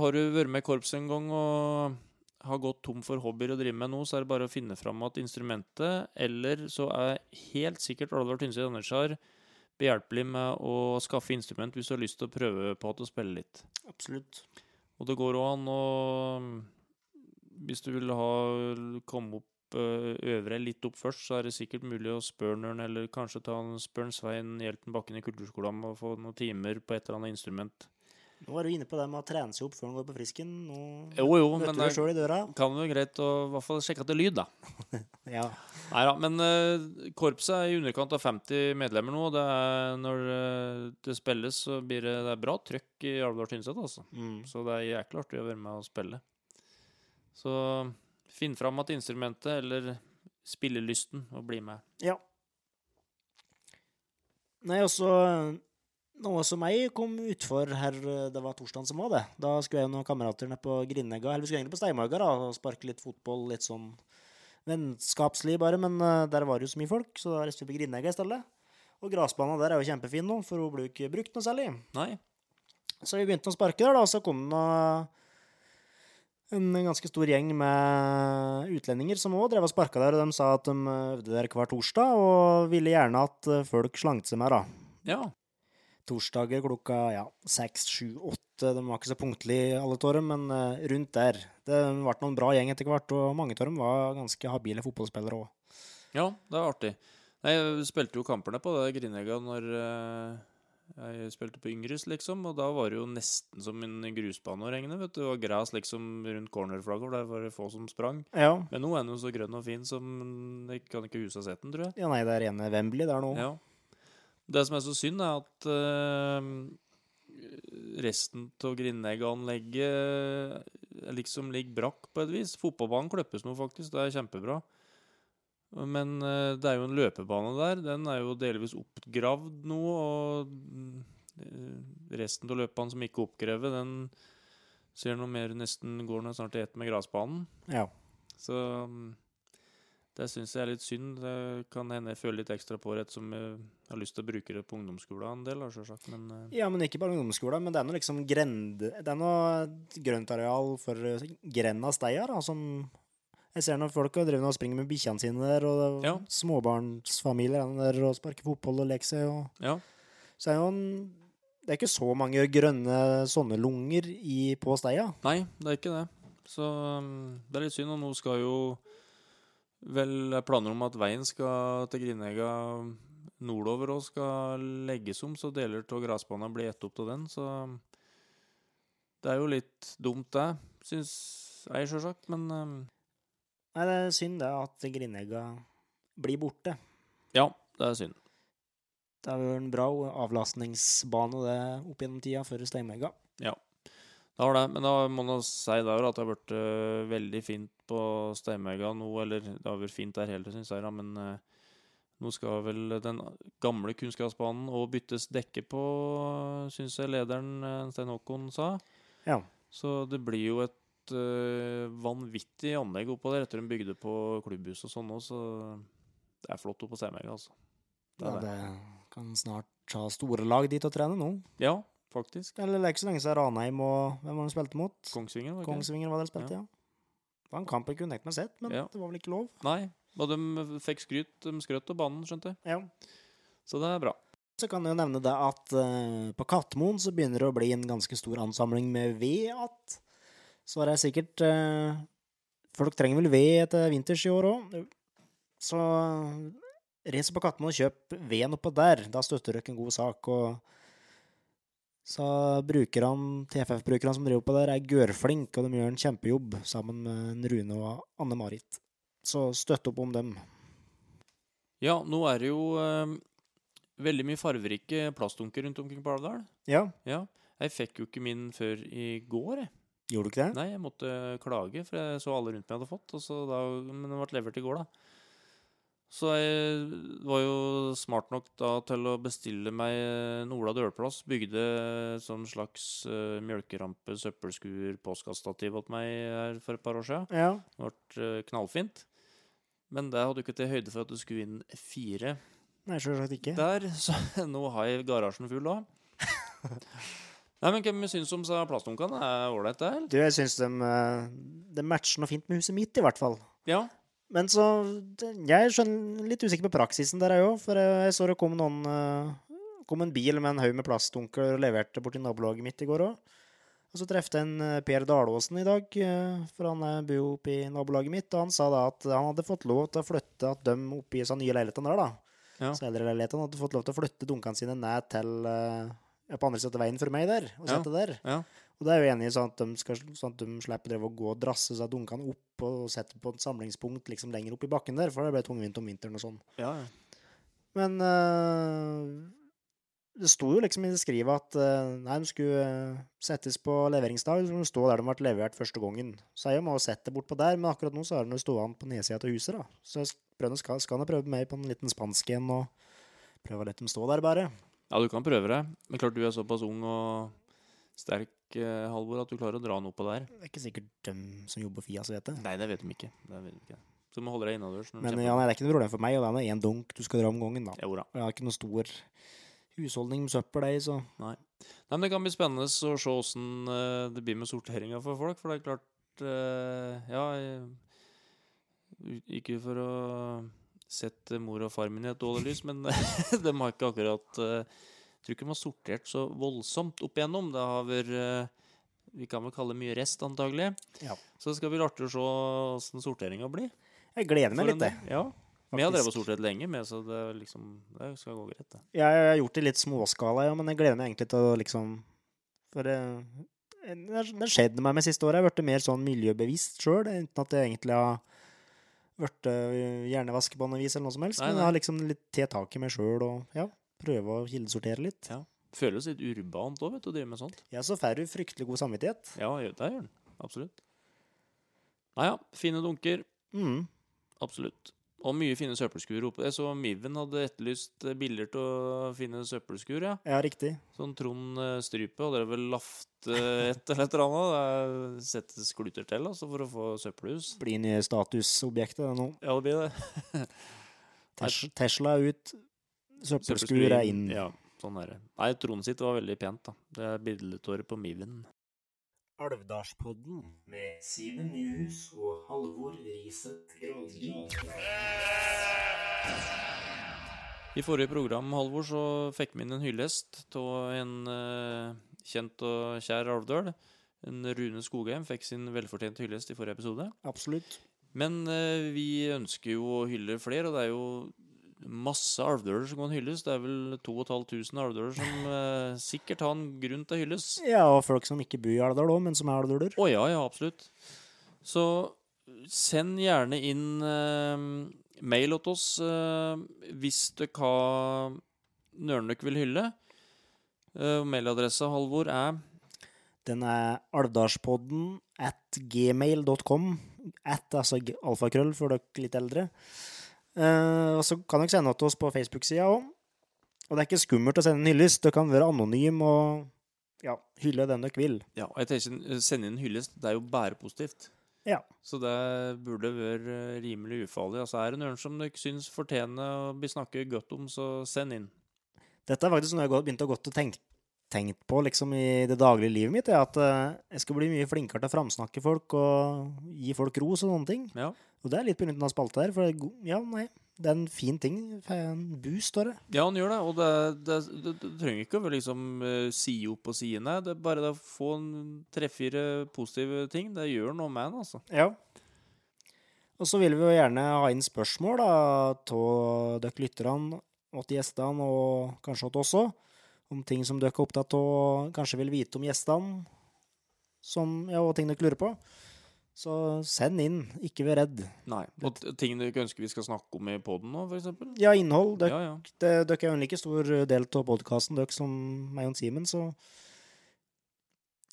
har du vært med i korps en gang og har gått tom for hobbyer å drive med nå, så er det bare å finne fram at instrumentet, eller så er helt sikkert Oddvar Tynset Andersar behjelpelig med å skaffe instrument hvis du har lyst til å prøve på at å spille litt. Absolutt. Og det går òg an å Hvis du vil ha komme opp øvre deg litt opp først, så er det sikkert mulig å spørre noen, eller kanskje ta en Svein Hjelten Bakken i kulturskolen om å få noen timer på et eller annet instrument. Nå var du inne på det med å trene seg opp før en går på frisken. Nå Jo, jo, men du deg i døra. kan jo greit å i hvert fall sjekke at det er lyd, da. Ja. Nei da, men uh, korpset er i underkant av 50 medlemmer nå. Det er, når eh, det spilles, så blir det, det bra trøkk i Alvdal Tynset, altså. Mm. Så det er jækla artig å være med og spille. Så finn fram at instrumentet, eller spillelysten, og bli med. Ja. Nei, også noe som jeg kom utfor her eh, Det var torsdagen som var det. Da skulle jeg og noen kamerater ned på Grindegga, eller vi skulle egentlig på Steinmarga da, og sparke litt fotball, litt sånn vennskapslig bare, men eh, der var det jo så mye folk, så da reiste vi på Grindegga i stedet. Og gressbanen der er jo kjempefin nå, for hun blir ikke brukt noe særlig. Nei? Så vi begynte å sparke der, da, og så kom det en ganske stor gjeng med utlendinger som òg drev og sparka der, og de sa at de øvde der hver torsdag, og ville gjerne at folk slangte seg med, da. Ja. Torsdager klokka ja, seks, sju, åtte. De var ikke så punktlige alle av dem, men eh, rundt der. Det ble noen bra gjeng etter hvert, og mange av dem var ganske habile fotballspillere òg. ja, det er artig. Nei, jeg spilte jo kampene på det Grinegga når eh, jeg spilte på Yngres, liksom, og da var det jo nesten som en grusbane å regne, vet du. Var gras liksom rundt cornerflagget, for der var det få som sprang. Ja. Men nå er den jo så grønn og fin som Jeg kan ikke huske å ha sett den, tror jeg. ja, nei, det er rene Wembley der nå. Ja. Det som er så synd, er at uh, resten av Grindegg-anlegget liksom ligger brakk på et vis. Fotballbanen kløppes nå, faktisk. Det er kjempebra. Men uh, det er jo en løpebane der. Den er jo delvis oppgravd nå, og eh, resten av løpene som ikke er oppgrevet, den ser noe mer nesten går nå snart i ett med gressbanen. Ja. Så mm, det syns jeg er litt synd. Det kan hende jeg føler litt ekstra på det ettersom jeg har lyst til å bruke det på ungdomsskolen en del, da. Men eh, Ja, men ikke bare ungdomsskolen, men det er noe liksom grende Det er noe grøntareal for eh, grenda steia, da, som Jeg ser når folk drevet og springer med bikkjene sine der, og Ja. småbarnsfamilier er der og sparker fotball og leker seg, og ja. Så er jo en Det er ikke så mange grønne sånne lunger i, på steia. Nei, det er ikke det. Så mm, det er litt synd. Og nå skal jo vel er planer om at veien skal til Grindegga nordover og skal legges om, så deler av gressbanen blir ett opp av den. Så det er jo litt dumt, det, syns jeg sjølsagt. Men um... Nei, det er synd det at Grindegga blir borte. ja, det er synd. Det er jo en bra avlastningsbane det opp gjennom tida før Steinmegga. Det har det, men da må man si der at det har vært uh, veldig fint på Steinmega nå, eller det har vært fint der hele syns jeg, da, men uh, nå skal vel den gamle kunstgressbanen òg byttes dekke på, syns jeg lederen øh, Stein Håkon sa. Ja. Så det blir jo et vanvittig anlegg oppå der etter de bygde på klubbhus og sånn òg, så det er flott oppe på altså. Det Ja, det. det kan snart ta store lag dit og trene nå. Ja, faktisk. Eller det er ikke så lenge siden Ranheim og Hvem var det de spilte mot? Kongsvinger, var det? Kongsvinger var det de spilte, ja. Det var en kamp jeg kunne tenkt meg sett, men Ja. det var vel ikke lov. Nei, og de fikk skryt. De skrøt av banen, skjønte jeg. Ja. Så det er bra. Så kan jeg jo nevne det at uh, på Katmoen så begynner det å bli en ganske stor ansamling med ved att. Så er det sikkert uh, Folk trenger vel ved etter vinters i år òg. Så reis på Katmoen og kjøp veden oppå der. Da støtter dere en god sak. og så brukerne, TFF-brukerne som driver på der, er gørflinke, og de gjør en kjempejobb sammen med Rune og Anne-Marit. Så støtt opp om dem. Ja, nå er det jo eh, veldig mye farverike plastdunker rundt omkring på Alvdal. Ja, Ja. Jeg fikk jo ikke min før i går, jeg. gjorde du ikke det? Nei, jeg måtte klage, for jeg så alle rundt meg hadde fått. Og så da, men den ble levert i går, da. Så jeg var jo smart nok da til å bestille meg en Ola dørplass. Bygde sånn slags uh, mjølkerampe, søppelskuer, postkassestativ åt meg her for et par år siden. Ja. Det ble eh, knallfint. Men det hadde du ikke til høyde for at det skulle inn fire Nei, selvsagt ikke. der. Så nå har jeg garasjen full da. Nei, men hvem syns om så plastdunkene? Er ålreit, det? Du, jeg syns de, eh, de matcher noe fint med huset mitt, i hvert fall. Ja. Men så Jeg er skjønner, litt usikker på praksisen der, jeg òg. For jeg, så det kom noen eh, kom en bil med en haug med plastdunker og leverte borti nabolaget mitt i går òg. Og så trefte jeg en eh, Per Dalåsen i dag, eh, for han bor jo oppe i nabolaget mitt. Og han sa da at han hadde fått lov til å flytte at de oppe i sånne nye leilighetene der, da. Ja. Så eldreleilighetene hadde fått lov til å flytte dunkene sine ned til ja, på andre siden av veien for meg der, og Ja. sette der. Ja. Og det er jo enig i sånn at de, skal, sånn at de slipper å gå og drasse seg dunkene opp og sette på et samlingspunkt liksom lenger opp i bakken der, for det ble tungvint om vinteren og sånn. Ja, ja. Men uh, det sto jo liksom i det skrivet at eh, nei, de skulle eh, settes på leveringsdag, De de stå der de ble levert første gangen. Så jeg må sette sett det bortpå der, men akkurat nå så er den stående på nedsida av huset, da. Så jeg skal, skal jeg prøve meg på en liten spansk en og prøve å la dem stå der, bare. ja, du kan prøve det. Men klart du er såpass ung og sterk, Halvor, at du klarer å dra noe på det her. Det er ikke sikkert dem som jobber for IAS vet det. Nei, det vet de ikke. Det vet de ikke. Så du må holde deg innendørs. Men ja, nei, det er ikke noe problem for meg, og det er én dunk du skal dra om gangen, da. Jo da. Jeg har ikke noe stor husholdning med søppel, jeg, så Nei, men Det kan bli spennende å se åssen eh, det blir med sorteringa for folk. For det er klart eh, Ja, ikke for å sette mor og far min i et dårlig lys, men de har ikke akkurat eh, Jeg tror ikke de har sortert så voldsomt opp igjennom. Det har vært eh, Vi kan vel kalle det mye rest, antagelig. Ja. Så det skal bli artig å se åssen sorteringa blir. jeg gleder meg For litt, det. Ja. Vi har drevet og sortert lenge med, så det, liksom, det skal gå greit. det. Jeg har gjort det i litt småskala, ja, men jeg gleder meg egentlig til å liksom For eh, det det skjedde meg med siste året. Jeg har blitt mer sånn miljøbevisst sjøl, uten at jeg egentlig har blitt uh, hjernevaske på noe vis eller noe som helst. Nei, Men jeg har liksom litt tatt tak i meg sjøl og ja, prøve å kildesortere litt. Ja. Føles litt urbant òg, vet du, å drive med sånt. Ja, så får du fryktelig god samvittighet. Ja, det gjør den. Absolutt. Nei ja, fine dunker. Mm. Absolutt. Og mye fine søppelskuer oppe. Jeg så Miven hadde etterlyst eh, bilder til finne søppelskuer, ja. Ja, riktig. Sånn Trond eh, Strype hadde vel lagt eh, et eller et eller annet. Det settes kluter til altså, for å få søppelhus. Blir nye statusobjektet nå. Ja, det blir det. Tesla Tesla ut, søppelskur er inn. Ja, sånn er det. Nei, tronen sitt var veldig pent, da. Det er billedtåret på Miven. Alvdalspodden med Simen Nyhus og Halvor Riset. I forrige program, Halvor, så fikk vi inn en hyllest av en eh, kjent og kjær Alvdøl. En Rune Skogheim fikk sin velfortjente hyllest i forrige episode. Absolutt. Men eh, vi ønsker jo å hylle flere, og det er jo masse alvdøler som kan hylles. Det er vel 2500 alvdøler som eh, sikkert har en grunn til å hylles. Ja, og folk som ikke bor i Alvdal òg, men som er alvdøler. Å ja, ja, absolutt. Så send gjerne inn eh, mail til oss eh, hvis dere har Nørnøk vil hylle. Eh, mailadressa, Halvor, er Den er alvdalspodden at gmail.com. At, altså alfakrøll for dere litt eldre. Eh, og så kan dere sende til oss på Facebook-sida òg. Og det er ikke skummelt å sende en hyllest. Det kan være anonym og ja, hylle den dere vil. Ja, og jeg tenker, sende inn hyllest. Det er jo bare positivt. Ja. Så det burde være eh, rimelig ufarlig. Altså Er det noen som dere syns fortjener å bli snakket godt om, så send inn. Dette er faktisk noe jeg har begynt å gått og tenkt på liksom i det daglige livet mitt, er at eh, jeg skal bli mye flinkere til å framsnakke folk og gi folk ros og sånne ting. Ja. Og det er litt på grunn av spalta her, for det ja, nei, det er en fin ting. En boost, står det. Ja, han gjør det, og det, det, det, det trenger ikke å liksom eh, si opp og si nei. Det er bare det å få tre-fire positive ting. Det gjør noe med en, altså. Ja. Og så vil vi jo gjerne ha inn spørsmål da, av dere lytterne og til gjestene, og kanskje til oss òg, om ting som dere er opptatt av og kanskje vil vite om gjestene, som, ja, og ting dere lurer på. Så send inn, ikke vær redd. Nei. Og ting dere ønsker vi skal snakke om i poden nå, eksempel? Ja, innhold. Dere, Ja, ja. det, dere er jo en like stor del av podkasten, dere som meg og Simen, så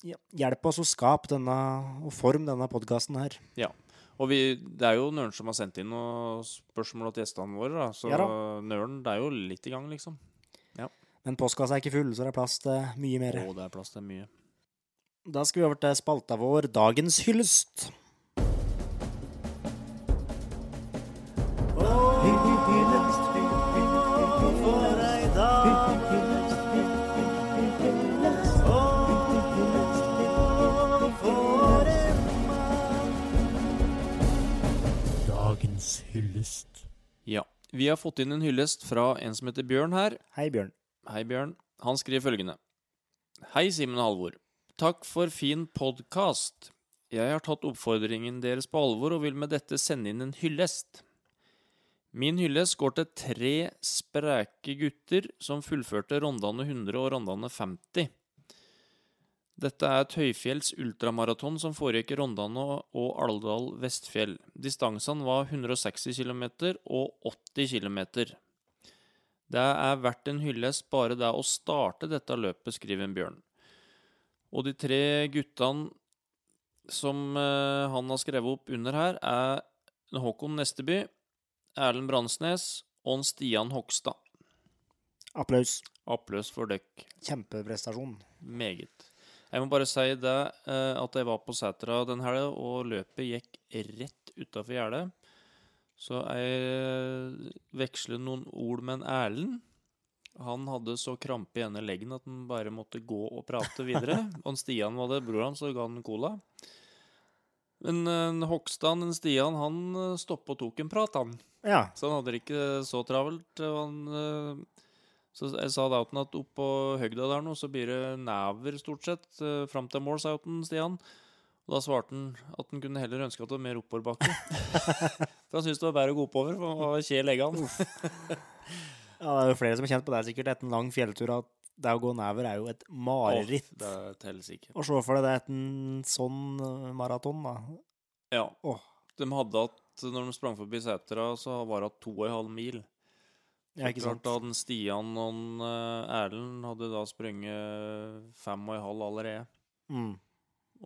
ja, hjelp oss å skape denne, og form denne podkasten her. Og vi, det er jo Nøren som har sendt inn noen spørsmål til gjestene våre, da. Så Ja da. Nøren, det er jo litt i gang, liksom. Men postkassa er ikke full, så det er plass til mye mer. Å, det er plass til mye. Da skal vi over til spalta vår Dagens hyllest. Dagens hyllest. Ja. Vi har fått inn en hyllest fra en som heter Bjørn her. Hei, Bjørn. Hei, Bjørn. Han skriver følgende. Hei, Simen og Halvor. Takk for fin podkast. Jeg har tatt oppfordringen deres på alvor og vil med dette sende inn en hyllest. Min hyllest går til tre spreke gutter som fullførte Rondane 100 og Rondane 50. Dette er Tøyfjells ultramaraton som foregikk i Rondane og Alvdal Vestfjell. Distansene var 160 km og 80 km. Det er verdt en hyllest bare det å starte dette løpet, skriver Bjørn. Og de tre guttene som eh, han har skrevet opp under her, er Håkon Nesteby, Erlend Bransnes og en Stian Hogstad. Applaus. Applaus for dere. Kjempeprestasjon. Meget. Jeg må bare si det eh, at jeg var på Sætra den helga, og løpet gikk rett utafor gjerdet. Så jeg veksler noen ord med en Erlend. Han hadde så krampe i ene leggen at han bare måtte gå og prate videre. Og Stian var det, bror hans, og ga han cola. Men en Hogstad, en Stian, han stoppa og tok en prat, han. Ja. Så han hadde det ikke så travelt. Han, eh, så jeg sa da til han at oppå høgda der nå, så blir det never stort sett. eh, Fram til mål, sa jeg til Stian. Og da svarte han at han kunne heller ønske at det var mer oppoverbakke. for han syntes det var bedre å gå oppover, for han var kje leggene. ja, det er jo flere som har kjent på det sikkert etter en lang fjelltur, at det å gå nedover er jo et mareritt. Det telles sikkert. Og se for deg det etter en sånn eh, maraton, da. Ja. Oh. De hadde hatt, når de sprang forbi Sætra, så var det to og en halv mil. Ja, ikke sant? Klart da den Stian og eh, Erlend hadde da sprunget fem og en halv allerede. Mm.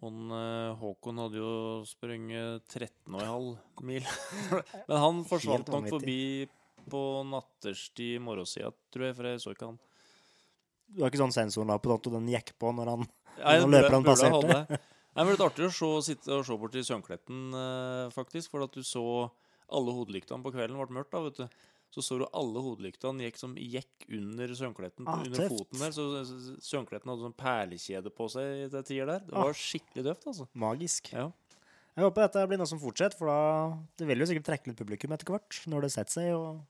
Og eh, Håkon hadde jo sprunget 13,5 mil. Men han forsvant nok forbi på natterstid morgensida, tror jeg, for jeg så ikke han. Du har ikke sånn sensorlapp på at den gikk på når han Nei, Nå burde- løper han burde ha passert hatt det. Nei, men Det er artig å se, sitte og se borti Sønkletten, eh, faktisk. For at du så alle hodelyktene på kvelden ble mørkt. da, vet du. Så så du alle hodelyktene gikk som gikk under søvnkletten, Ah, under tøft. foten der. Så søvnkletten hadde sånn perlekjede på seg til tider der. Det Ah. var skikkelig døvt, altså. Magisk. Ja. Jeg håper dette blir noe som fortsetter, for da det vil jo sikkert trekke litt publikum etter hvert, når det setter seg. Og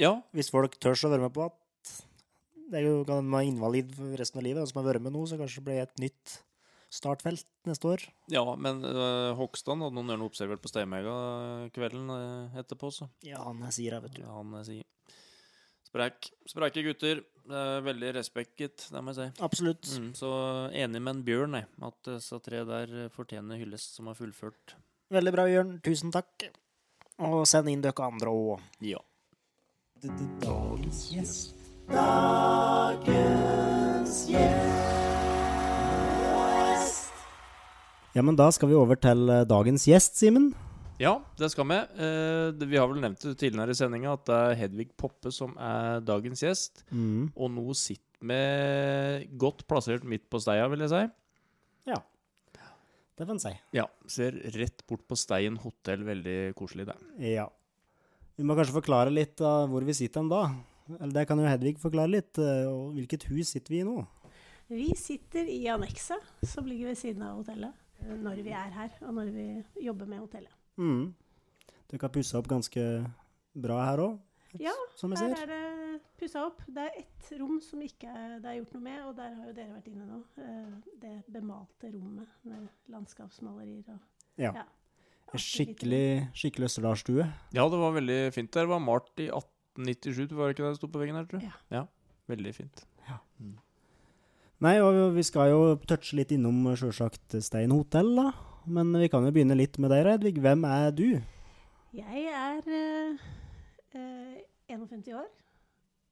ja, hvis folk tør å være med på at det er jo kan være invalid resten av livet, og som har vært med nå, så kanskje det blir et nytt startfelt neste år. Ja, men uh, Hogstad hadde noen ørne observert på Steinmega kvelden uh, etterpå, så Ja, han sier det, vet du. ja, han er sier Sprek. Spreke gutter. Uh, veldig respektet, det må jeg si. Absolutt. Mm, så enig med en Bjørn, jeg, at disse tre der eh, fortjener hyllest, som har fullført. Veldig bra, Jørn. Tusen takk. Og send inn dere andre òg. Ja. Dagens gjest. Ja, men da skal vi over til eh, dagens gjest, Simen. Ja, det skal vi. Eh, vi har vel nevnt det tidligere i sendinga at det er Hedvig Poppe som er dagens gjest. Mm. Og nå sitter vi godt plassert midt på steia, vil jeg si. Ja. Det får en si. Ja, Ser rett bort på Stein hotell. Veldig koselig, det. Ja. Vi må kanskje forklare litt av hvor vi sitter hen da. Eller det kan jo Hedvig forklare litt. eh, og Hvilket hus sitter vi i nå? Vi sitter i annekset som ligger ved siden av hotellet når vi er her, og når vi jobber med hotellet. Mm. Dere har pussa opp ganske bra her òg, Ja, som jeg Her ser. er det pussa opp. Det er ett rom som ikke er, det er gjort noe med, og der har jo dere vært inne nå. Eh, Det bemalte rommet med landskapsmalerier og Ja. ja. Skikkelig, skikkelig østerdalsstue. Ja, det var veldig fint. der. Det var malt i 1897, var det ikke det det sto på veggen her, tror jeg? Ja. Veldig fint. Nei, og vi skal jo touche litt innom sjølsagt Stein hotell, da. Men vi kan jo begynne litt med deg, Reidvig. Hvem er du? Jeg er eh, eh, 51 år.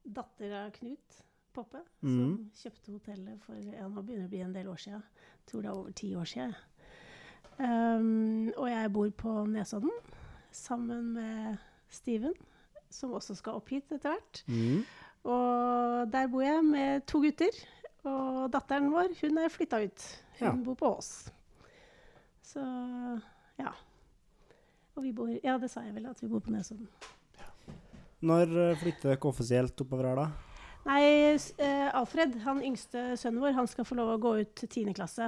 Datter av Knut Poppe, som Mhm. kjøpte hotellet for ja, nå begynner det å bli en del år siden. Jeg tror det er over ti år siden. Um, og jeg bor på Nesodden sammen med Steven, som også skal opp hit etter hvert. Mm. Og der bor jeg med to gutter. Og datteren vår, hun er flytta ut. Hun Ja. bor på Ås. Så ja. Og vi bor Ja, det sa jeg vel, at vi bor på Nesodden. Når eh, flytter dere offisielt oppover her, da? Nei, eh, Alfred, han yngste sønnen vår, han skal få lov å gå ut til 10. klasse.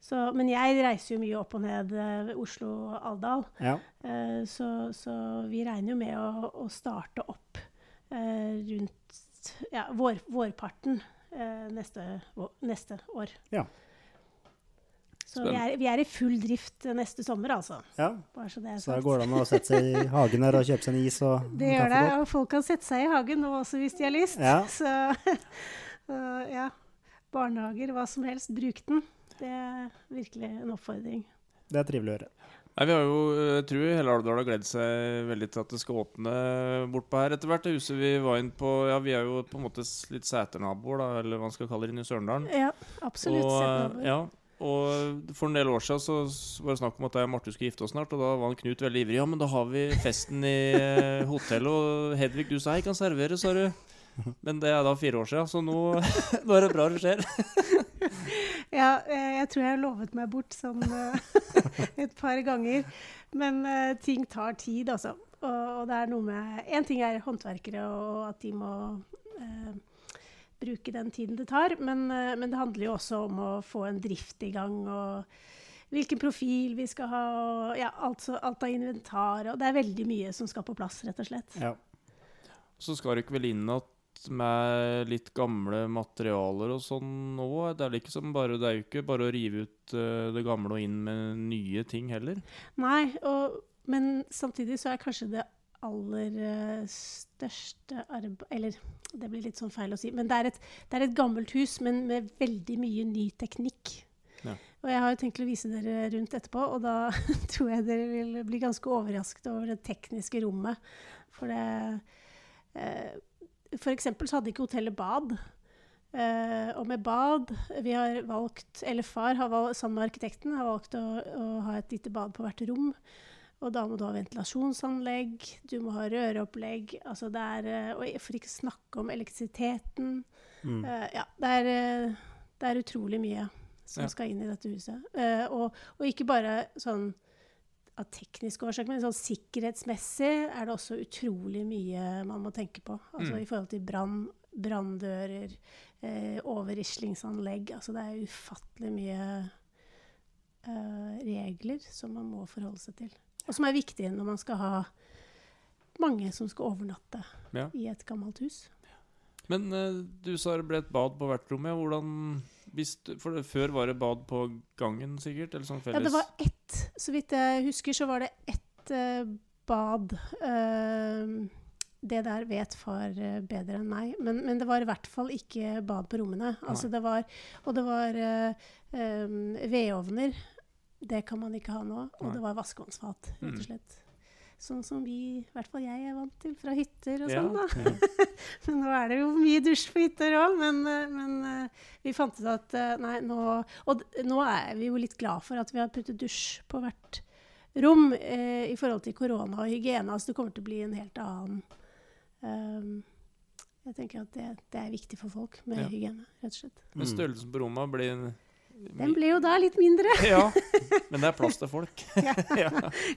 Så, men jeg reiser jo mye opp og ned ved Oslo-Alvdal. Ja. Eh, så, så vi regner jo med å, å starte opp eh, rundt ja, vår, vårparten eh, neste, neste år. Ja. Så vi er, vi er i full drift eh, neste sommer, altså. ja. Bare så det er Så da går det an å sette seg i hagen her og kjøpe seg en is og Det gjør det, og folk kan sette seg i hagen nå også hvis de har lyst. Ja. Så øh, ja. Barnehager, hva som helst, bruk den. Det er virkelig en oppfordring. Det er trivelig å høre. Nei, vi har jo, jeg tror hele Alvdal har gledet seg veldig til at det skal åpne bortpå her etter hvert. Det huset vi var inn på Ja, vi er jo på en måte litt seternaboer, da, eller hva man skal kalle det, inne i Sørendalen. Ja, absolutt. Og, eh, ja, og for en del år siden så var det snakk om at jeg og Marte skulle gifte oss snart, og da var han Knut veldig ivrig. Ja, men da har vi festen i eh, hotellet, og Hedvig, du sa jeg kan servere, sa du. Men det er da fire år siden, så nå, nå er det bra det skjer. Ja, eh, jeg tror jeg har lovet meg bort sånn et par ganger. Men eh, ting tar tid, altså. Og, det er noe med Én ting er håndverkere og at de må eh, bruke den tiden det tar, men, men det handler jo også om å få en drift i gang. og Hvilken profil vi skal ha, og ja, alt, alt av inventar. og Det er veldig mye som skal på plass, rett og slett. Ja. Så skal du ikke vel inn at med litt gamle materialer og sånn nå? Det er, liksom bare, det er jo ikke bare å rive ut uh, det gamle og inn med nye ting heller. Nei, og, men samtidig så er kanskje det aller eh, største arbeid Eller det blir litt sånn feil å si, men det er et, det er et gammelt hus, men med veldig mye ny teknikk. Ja. Og jeg har jo tenkt å vise dere rundt etterpå, og da tror jeg dere vil bli ganske overrasket over det tekniske rommet. For det eh, For eksempel så hadde ikke hotellet bad. Uh, og med bad Vi har valgt, eller far har valgt, sammen med arkitekten har valgt å, å ha et lite bad på hvert rom. Og da må du ha ventilasjonsanlegg, du må ha røreopplegg Altså det er, eh, og for ikke å snakke om elektrisiteten. Mm. Uh, ja, det er, det er utrolig mye som Ja. skal inn i dette huset. Uh, og, og ikke bare sånn av tekniske årsaker, men sånn sikkerhetsmessig er det også utrolig mye man må tenke på. Altså Mm. i forhold til brann, branndører, eh, overrislingsanlegg. Altså det er ufattelig mye eh, regler som man må forholde seg til. Og som er viktige når man skal ha mange som skal overnatte Ja. i et gammelt hus. Men eh, du sa det ble et bad på hvert rom. Hvordan du- For det, før var det bad på gangen, sikkert? Eller sånn felles? Ja, det var ett. Så vidt jeg husker, så var det ett uh, bad. Uh, det der vet far eh, bedre enn meg. Men, men det var i hvert fall ikke bad på rommene. Altså det var, og det var uh, um, vedovner. Det kan man ikke ha nå. Og Nei. det var vaskevannsfat, rett Mm. og slett. Sånn som vi, i hvert fall jeg, er vant til fra hytter og sånn. da. ja. Men nå er det jo mye dusj på hytter òg. Men, eh, men eh, vi fant ut at eh, nei, nå Og nå er vi jo litt glad for at vi har puttet dusj på hvert rom eh, i forhold til korona og hygiene. Altså det kommer til å bli en helt annen um, Jeg tenker at det, det er viktig for folk med Ja. hygiene, rett og slett. Men størrelsen på rommene blir Den ble jo da litt mindre. Ja, men det er plass til folk. Ja. ja.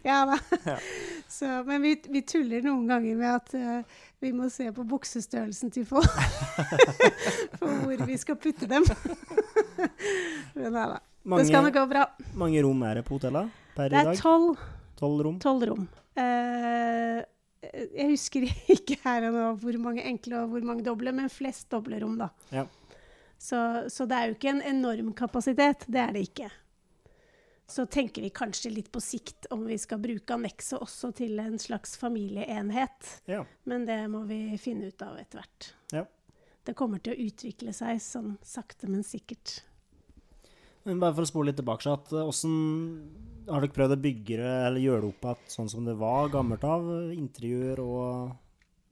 Ja da. Så, men vi, vi tuller noen ganger med at uh, vi må se på buksestørrelsen til folk. For hvor vi skal putte dem. Men nei da. Det skal nok gå bra. mange rom er det på hotellet per Det er tolv Tolv rom? Tolv rom. Uh, jeg husker ikke her og nå hvor mange enkle og hvor mange doble, men flest doble rom, da. Ja. Så, så det er jo ikke en enorm kapasitet. Det er det ikke. Så tenker vi kanskje litt på sikt om vi skal bruke annekset også til en slags familieenhet. Ja. Men det må vi finne ut av etter hvert. Ja. Det kommer til å utvikle seg sånn sakte, men sikkert. Men bare for å spole litt tilbake, så at, eh, hvordan har dere prøvd å bygge eller gjøre det opp igjen sånn som det var gammelt av? Interiør og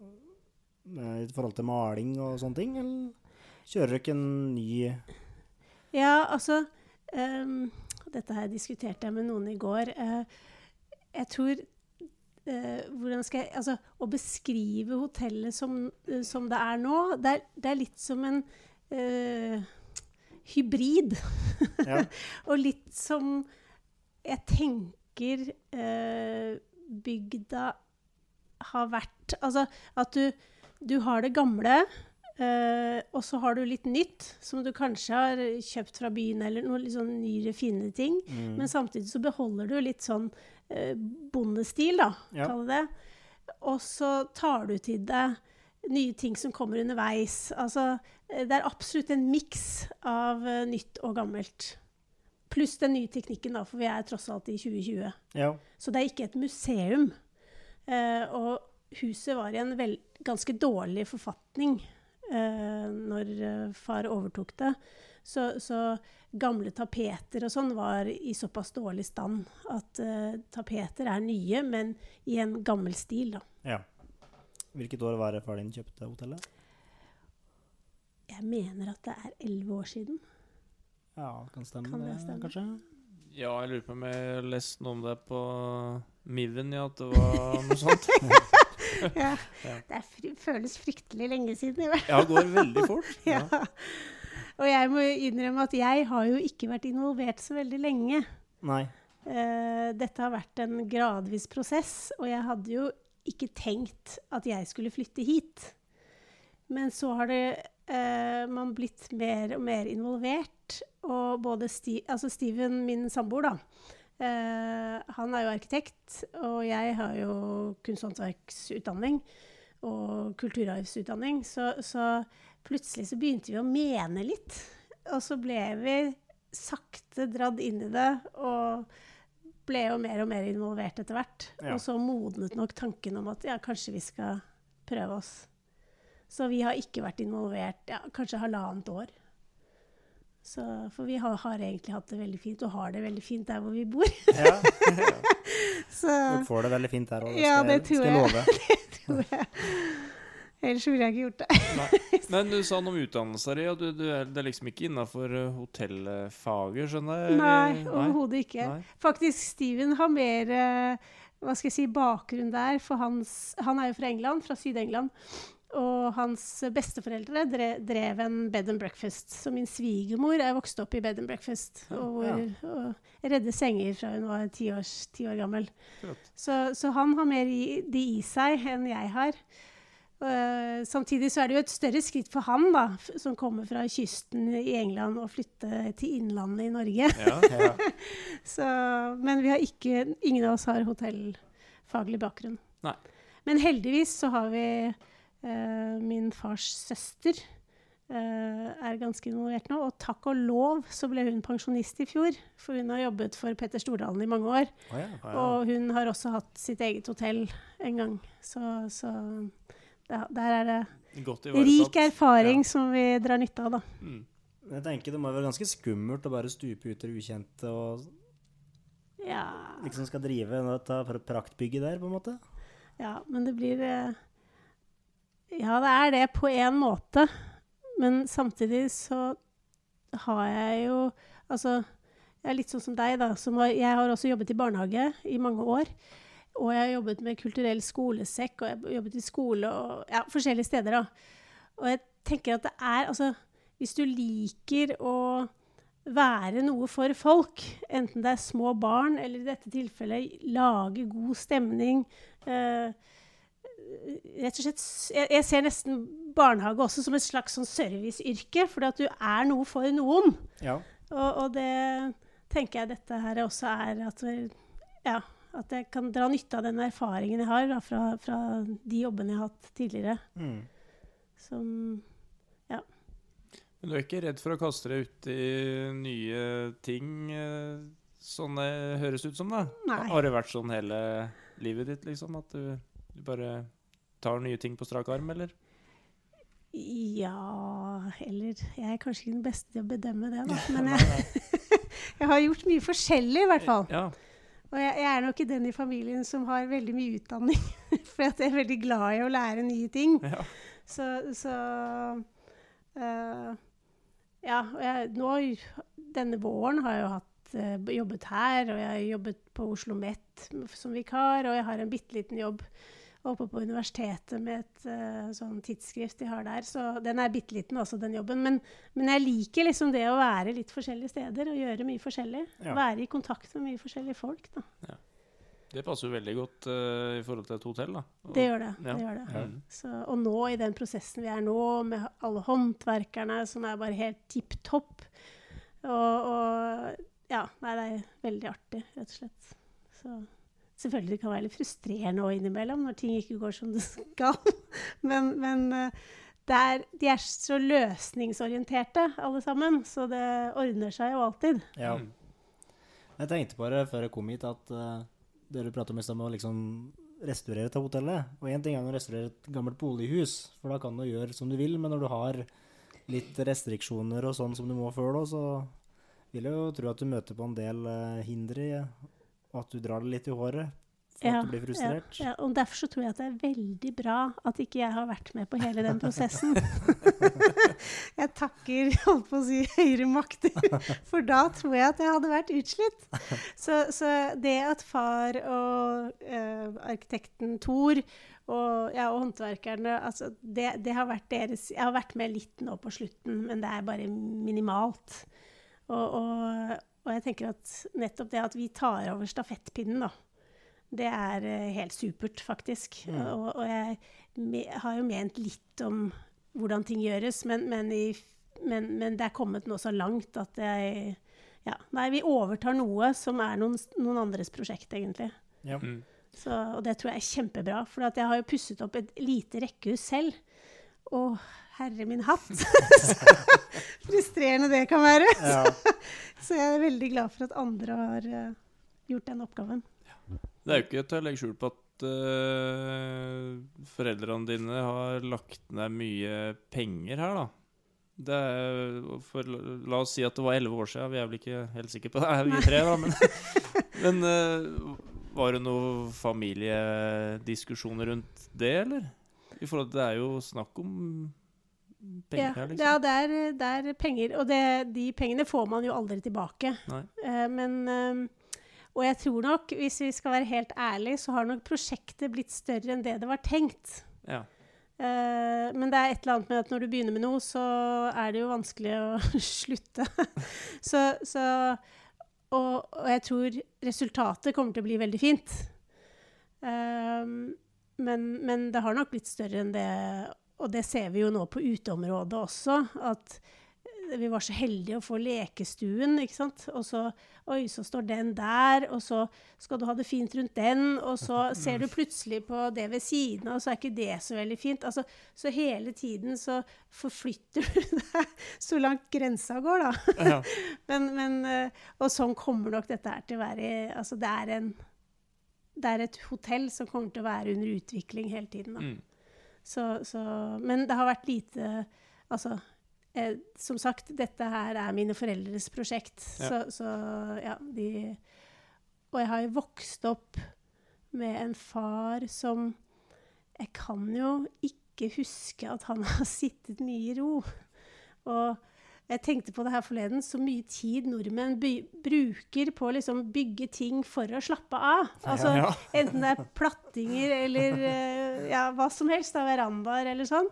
eh, i forhold til maling og sånne ting? Eller kjører dere en ny Ja, altså um, Dette her diskuterte jeg med noen i går. Uh, jeg tror Uh, Hvordan skal jeg Altså, å beskrive hotellet som, uh, som det er nå, det er, det er litt som en uh, hybrid. Ja. Og litt som jeg tenker bygda har vært Altså at du, du har det gamle, eh, og så har du litt nytt, som du kanskje har kjøpt fra byen, eller noen litt sånn nyere, fine ting. Mm. Men samtidig så beholder du litt sånn eh, bondestil, da, Ja. kall det det. Og så tar du til deg nye ting som kommer underveis. Altså, eh, det er absolutt en miks av eh, nytt og gammelt. Pluss den nye teknikken, da, for vi er tross alt i 2020. Ja. Så det er ikke et museum. Eh, og huset var i en ganske dårlig forfatning eh, når eh, far overtok det. Så, så gamle tapeter og sånn var i såpass dårlig stand at eh, tapeter er nye, men i en gammel stil, da. ja. Hvilket år var det far din kjøpte hotellet? Jeg mener at det er elleve år siden. Ja, det kan stemme Kan det det, stemme? kanskje? Ja, jeg lurer på om jeg har lest noe om det på Miven, ja, at det var noe sånt. ja. Ja. Det fry føles fryktelig lenge siden. i hvert Ja, det går veldig fort. Ja. Og jeg må innrømme at jeg har jo ikke vært involvert så veldig lenge. Nei. Uh, dette har vært en gradvis prosess, og jeg hadde jo ikke tenkt at jeg skulle flytte hit. Men så har det, uh, man blitt mer og mer involvert. Og både Sti altså Steven, min samboer, da, han er jo arkitekt, og jeg har jo kunsthåndverksutdanning og kulturarvsutdanning. Så, så plutselig så begynte vi å mene litt. Og så ble vi sakte dratt inn i det, og ble jo mer og mer involvert etter hvert. Ja. Og så modnet nok tanken om at ja, kanskje vi skal prøve oss. Så vi har ikke vært involvert ja, kanskje halvannet år. Så, for vi har, har egentlig hatt det veldig fint, og har det veldig fint der hvor vi bor. Ja. Så du får det veldig fint der òg, Ja, det tror skal jeg jeg. det tror jeg. Ellers ville jeg ikke gjort det. Men du sa noe om utdannelser, og Du, du er, det er liksom ikke innafor hotellfaget, skjønner jeg? Nei, overhodet ikke. Nei. Faktisk, Steven har mer eh, hva skal jeg si, bakgrunn der. For hans, han er jo fra England, fra Syd-England. Og hans besteforeldre drev en bed and breakfast. Så min svigermor er vokst opp i bed and breakfast. Ja, Og, hvor, og redde senger fra hun var ti, års, ti år gammel. Så, så han har mer i, det i seg enn jeg har. Uh, samtidig så er det jo et større skritt for han, da, som kommer fra kysten i England, å flytte til innlandet i Norge. Ja. Ja. Så, men vi har ikke, ingen av oss har hotellfaglig bakgrunn. Nei. Men heldigvis så har vi min fars søster eh, er ganske involvert nå. Og takk og lov så ble hun pensjonist i fjor, for hun har jobbet for Petter Stordalen i mange år. Oh ja. Og hun har også hatt sitt eget hotell en gang. Så, så da, der er det Godt rik erfaring erfaring som vi drar nytte av, da. Mm. Jeg tenker Det må være ganske skummelt å bare stupe ut i det ukjente og Ja. liksom skal drive dette pr- praktbygget der, på en måte. Ja, men det blir eh, Ja, det er det på én måte. Men samtidig så har jeg jo Altså, jeg er litt sånn som deg, da. Som har, jeg har også jobbet i barnehage i mange år. Og jeg har jobbet med kulturell skolesekk, og jeg har jobbet i skole og ja, forskjellige steder, da. Og jeg tenker at det er Altså, hvis du liker å være noe for folk, enten det er små barn eller i dette tilfellet lage god stemning, eh, rett og slett jeg, jeg ser nesten barnehage også som et slags sånn serviceyrke, fordi at du er noe for noen. Ja. Og, og det tenker jeg dette her også er at, ja, at jeg kan dra nytte av den erfaringen jeg har da, fra, fra de jobbene jeg har hatt tidligere. Mm. Som Men du er ikke redd for å kaste deg ut i nye ting, eh, sånn det høres ut som, da? Nei. Har det vært sånn hele livet ditt, liksom? At du, du bare tar nye ting på strak arm, eller? Ja Eller Jeg er kanskje ikke den beste til å bedømme det, da. Men jeg, jeg har gjort mye forskjellig, i hvert fall. Ja. Og jeg, jeg er nok den i familien som har veldig mye utdanning. For jeg er veldig glad i å lære nye ting. ja. Så, så uh, Ja, og jeg, nå Denne våren har jeg jo hatt, eh, jobbet her, og jeg har jobbet på Oslo Met som vikar, og jeg har en bitte liten jobb oppe på universitetet med et uh, sånn tidsskrift de har der. Så den er bitte liten også, den jobben. Men, men jeg liker liksom det å være litt forskjellige steder og gjøre mye forskjellig. Ja. Være i kontakt med mye forskjellige folk, da. Det passer jo veldig godt uh, i forhold til et hotell, da. Og- Det gjør det. Ja. det, gjør det. Mm. Så, og nå i den prosessen vi er nå, med alle håndverkerne som er bare helt tipp topp og, og Ja, nei, det er veldig artig, rett og slett. Så selvfølgelig det kan være litt frustrerende òg innimellom når ting ikke går som det skal. Men, men eh, det er, de er så løsningsorienterte, alle sammen. Så det ordner seg jo alltid. ja. Jeg tenkte bare før jeg kom hit at uh, dere pratet om i stad å liksom restaurere til hotellet. Og én ting er å restaurere et gammelt bolighus, for da kan du gjøre som du vil. Men når du har litt restriksjoner og sånn som du må før da, så vil jeg jo tro at du møter på en del uh, hindre, og at du drar det litt i håret. For at du blir frustrert. Ja, ja, og Derfor så tror jeg at det er veldig bra at ikke jeg har vært med på hele den prosessen. jeg takker holdt på å si høyere makter, for da tror jeg at jeg hadde vært utslitt. Så, så det at far og eh, arkitekten Thor og, ja, og håndverkerne altså det, det har deres Jeg har vært med litt nå på slutten, men det er bare minimalt. Og, og, og jeg tenker at nettopp det at vi tar over stafettpinnen, da. Det er eh, helt supert, faktisk. Mm. Og, og jeg me, har jo ment litt om hvordan ting gjøres, men, men, i, men, men det er kommet nå så langt at jeg ja, Nei, vi overtar noe som er noen, noen andres prosjekt, egentlig. Ja. Mm. Så, og det tror jeg er kjempebra, for at jeg har jo pusset opp et lite rekkehus selv. Å, herre min hatt! så frustrerende det kan være. Ja. Så jeg er veldig glad for at andre har eh, gjort den oppgaven. Det er jo ikke til å legge skjul på at uh, foreldrene dine har lagt ned mye penger her, da. Det er, for, la oss si at det var elleve år siden. Vi er vel ikke helt sikre på det, vi tre, da. Men, men uh, var det noen familiediskusjoner rundt det, eller? I forhold til Det er jo snakk om penger ja, her, liksom. ja, det er, det er penger. Og det, de pengene får man jo aldri tilbake. Eh, men eh, Og jeg tror nok, hvis vi skal være helt ærlige, så har nok prosjektet blitt større enn det det var tenkt. Ja. Uh, men det er et eller annet med at når du begynner med noe, så er det jo vanskelig å slutte. så, så og, og jeg tror resultatet kommer til å bli veldig fint. Uh, men, men det har nok blitt større enn det, og det ser vi jo nå på uteområdet også. At eh, vi var så heldige å få lekestuen, ikke sant. Og så Oi, så står den der, og så skal du ha det fint rundt den, og så ser du plutselig på det ved siden av, og så er ikke det så veldig fint. Altså, så hele tiden så forflytter du deg så langt grensa går, da. Ja. Men, men, eh, og sånn kommer nok dette her til å være Altså, det er, en, det er et hotell som kommer til å være under utvikling hele tiden. Da. Mm. Så, så, men det har vært lite Altså, eh, som sagt, dette her er mine foreldres prosjekt. Ja. Så, så ja, de Og jeg har jo vokst opp med en far som Jeg kan jo ikke huske at han har sittet mye i ro. Og jeg tenkte på det her forleden, så mye tid nordmenn bruker på å liksom bygge ting for å slappe av. Altså, ja. Enten det er plattinger eller eh, ja, hva som helst, av verandaer eller sånn.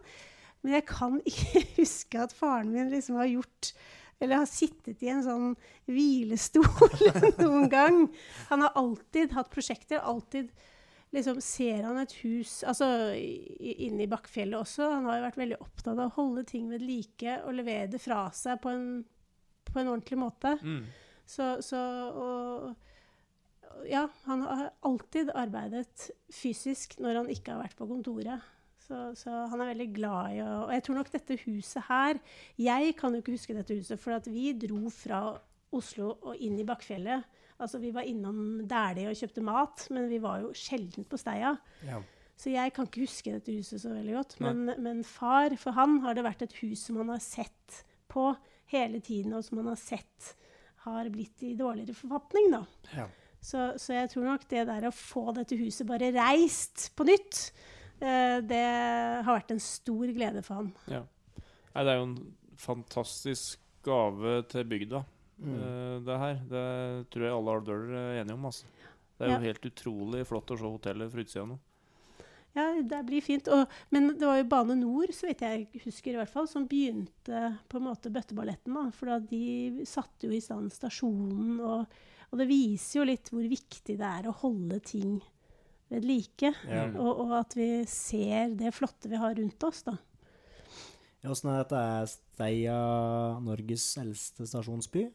Men jeg kan ikke huske at faren min liksom har gjort eller har sittet i en sånn hvilestol noen gang. Han har alltid hatt prosjekter, alltid liksom ser han et hus altså inne i Bakkfjellet også. Han har jo vært veldig opptatt av å holde ting ved like og levere det fra seg på en, på en ordentlig måte. Mm. Så, så og, Ja, han har alltid arbeidet fysisk når han ikke har vært på kontoret. Så, så han er veldig glad i å Og jeg tror nok dette huset her Jeg kan jo ikke huske dette huset, for at vi dro fra Oslo og inn i Bakkfjellet. Altså, vi var innom Dæhlie og kjøpte mat, men vi var jo sjelden på Steia. Ja. Så jeg kan ikke huske dette huset så veldig godt. Men, men far, for han har det vært et hus som han har sett på hele tiden, og som han har sett har blitt i dårligere forfatning, da. Ja. Så, så jeg tror nok det der å få dette huset bare reist på nytt, eh, det har vært en stor glede for han. Ja. Nei, det er jo en fantastisk gave til bygda, Mm. eh, det her. Det tror jeg alle Alvdøler er enige om. Altså. Det er jo Ja. helt utrolig flott å se hotellet fra utsida nå. Ja, det blir fint. Og, men det var jo Bane Nor, så vidt jeg husker, i hvert fall, som begynte på en måte bøtteballetten. da, For da de satte jo i stand stasjonen, og, og det viser jo litt hvor viktig det er å holde ting ved like. Ja. Mm. Og, og at vi ser det flotte vi har rundt oss, da. Ja, Åssen er dette? Er Steia Norges eldste stasjonsby?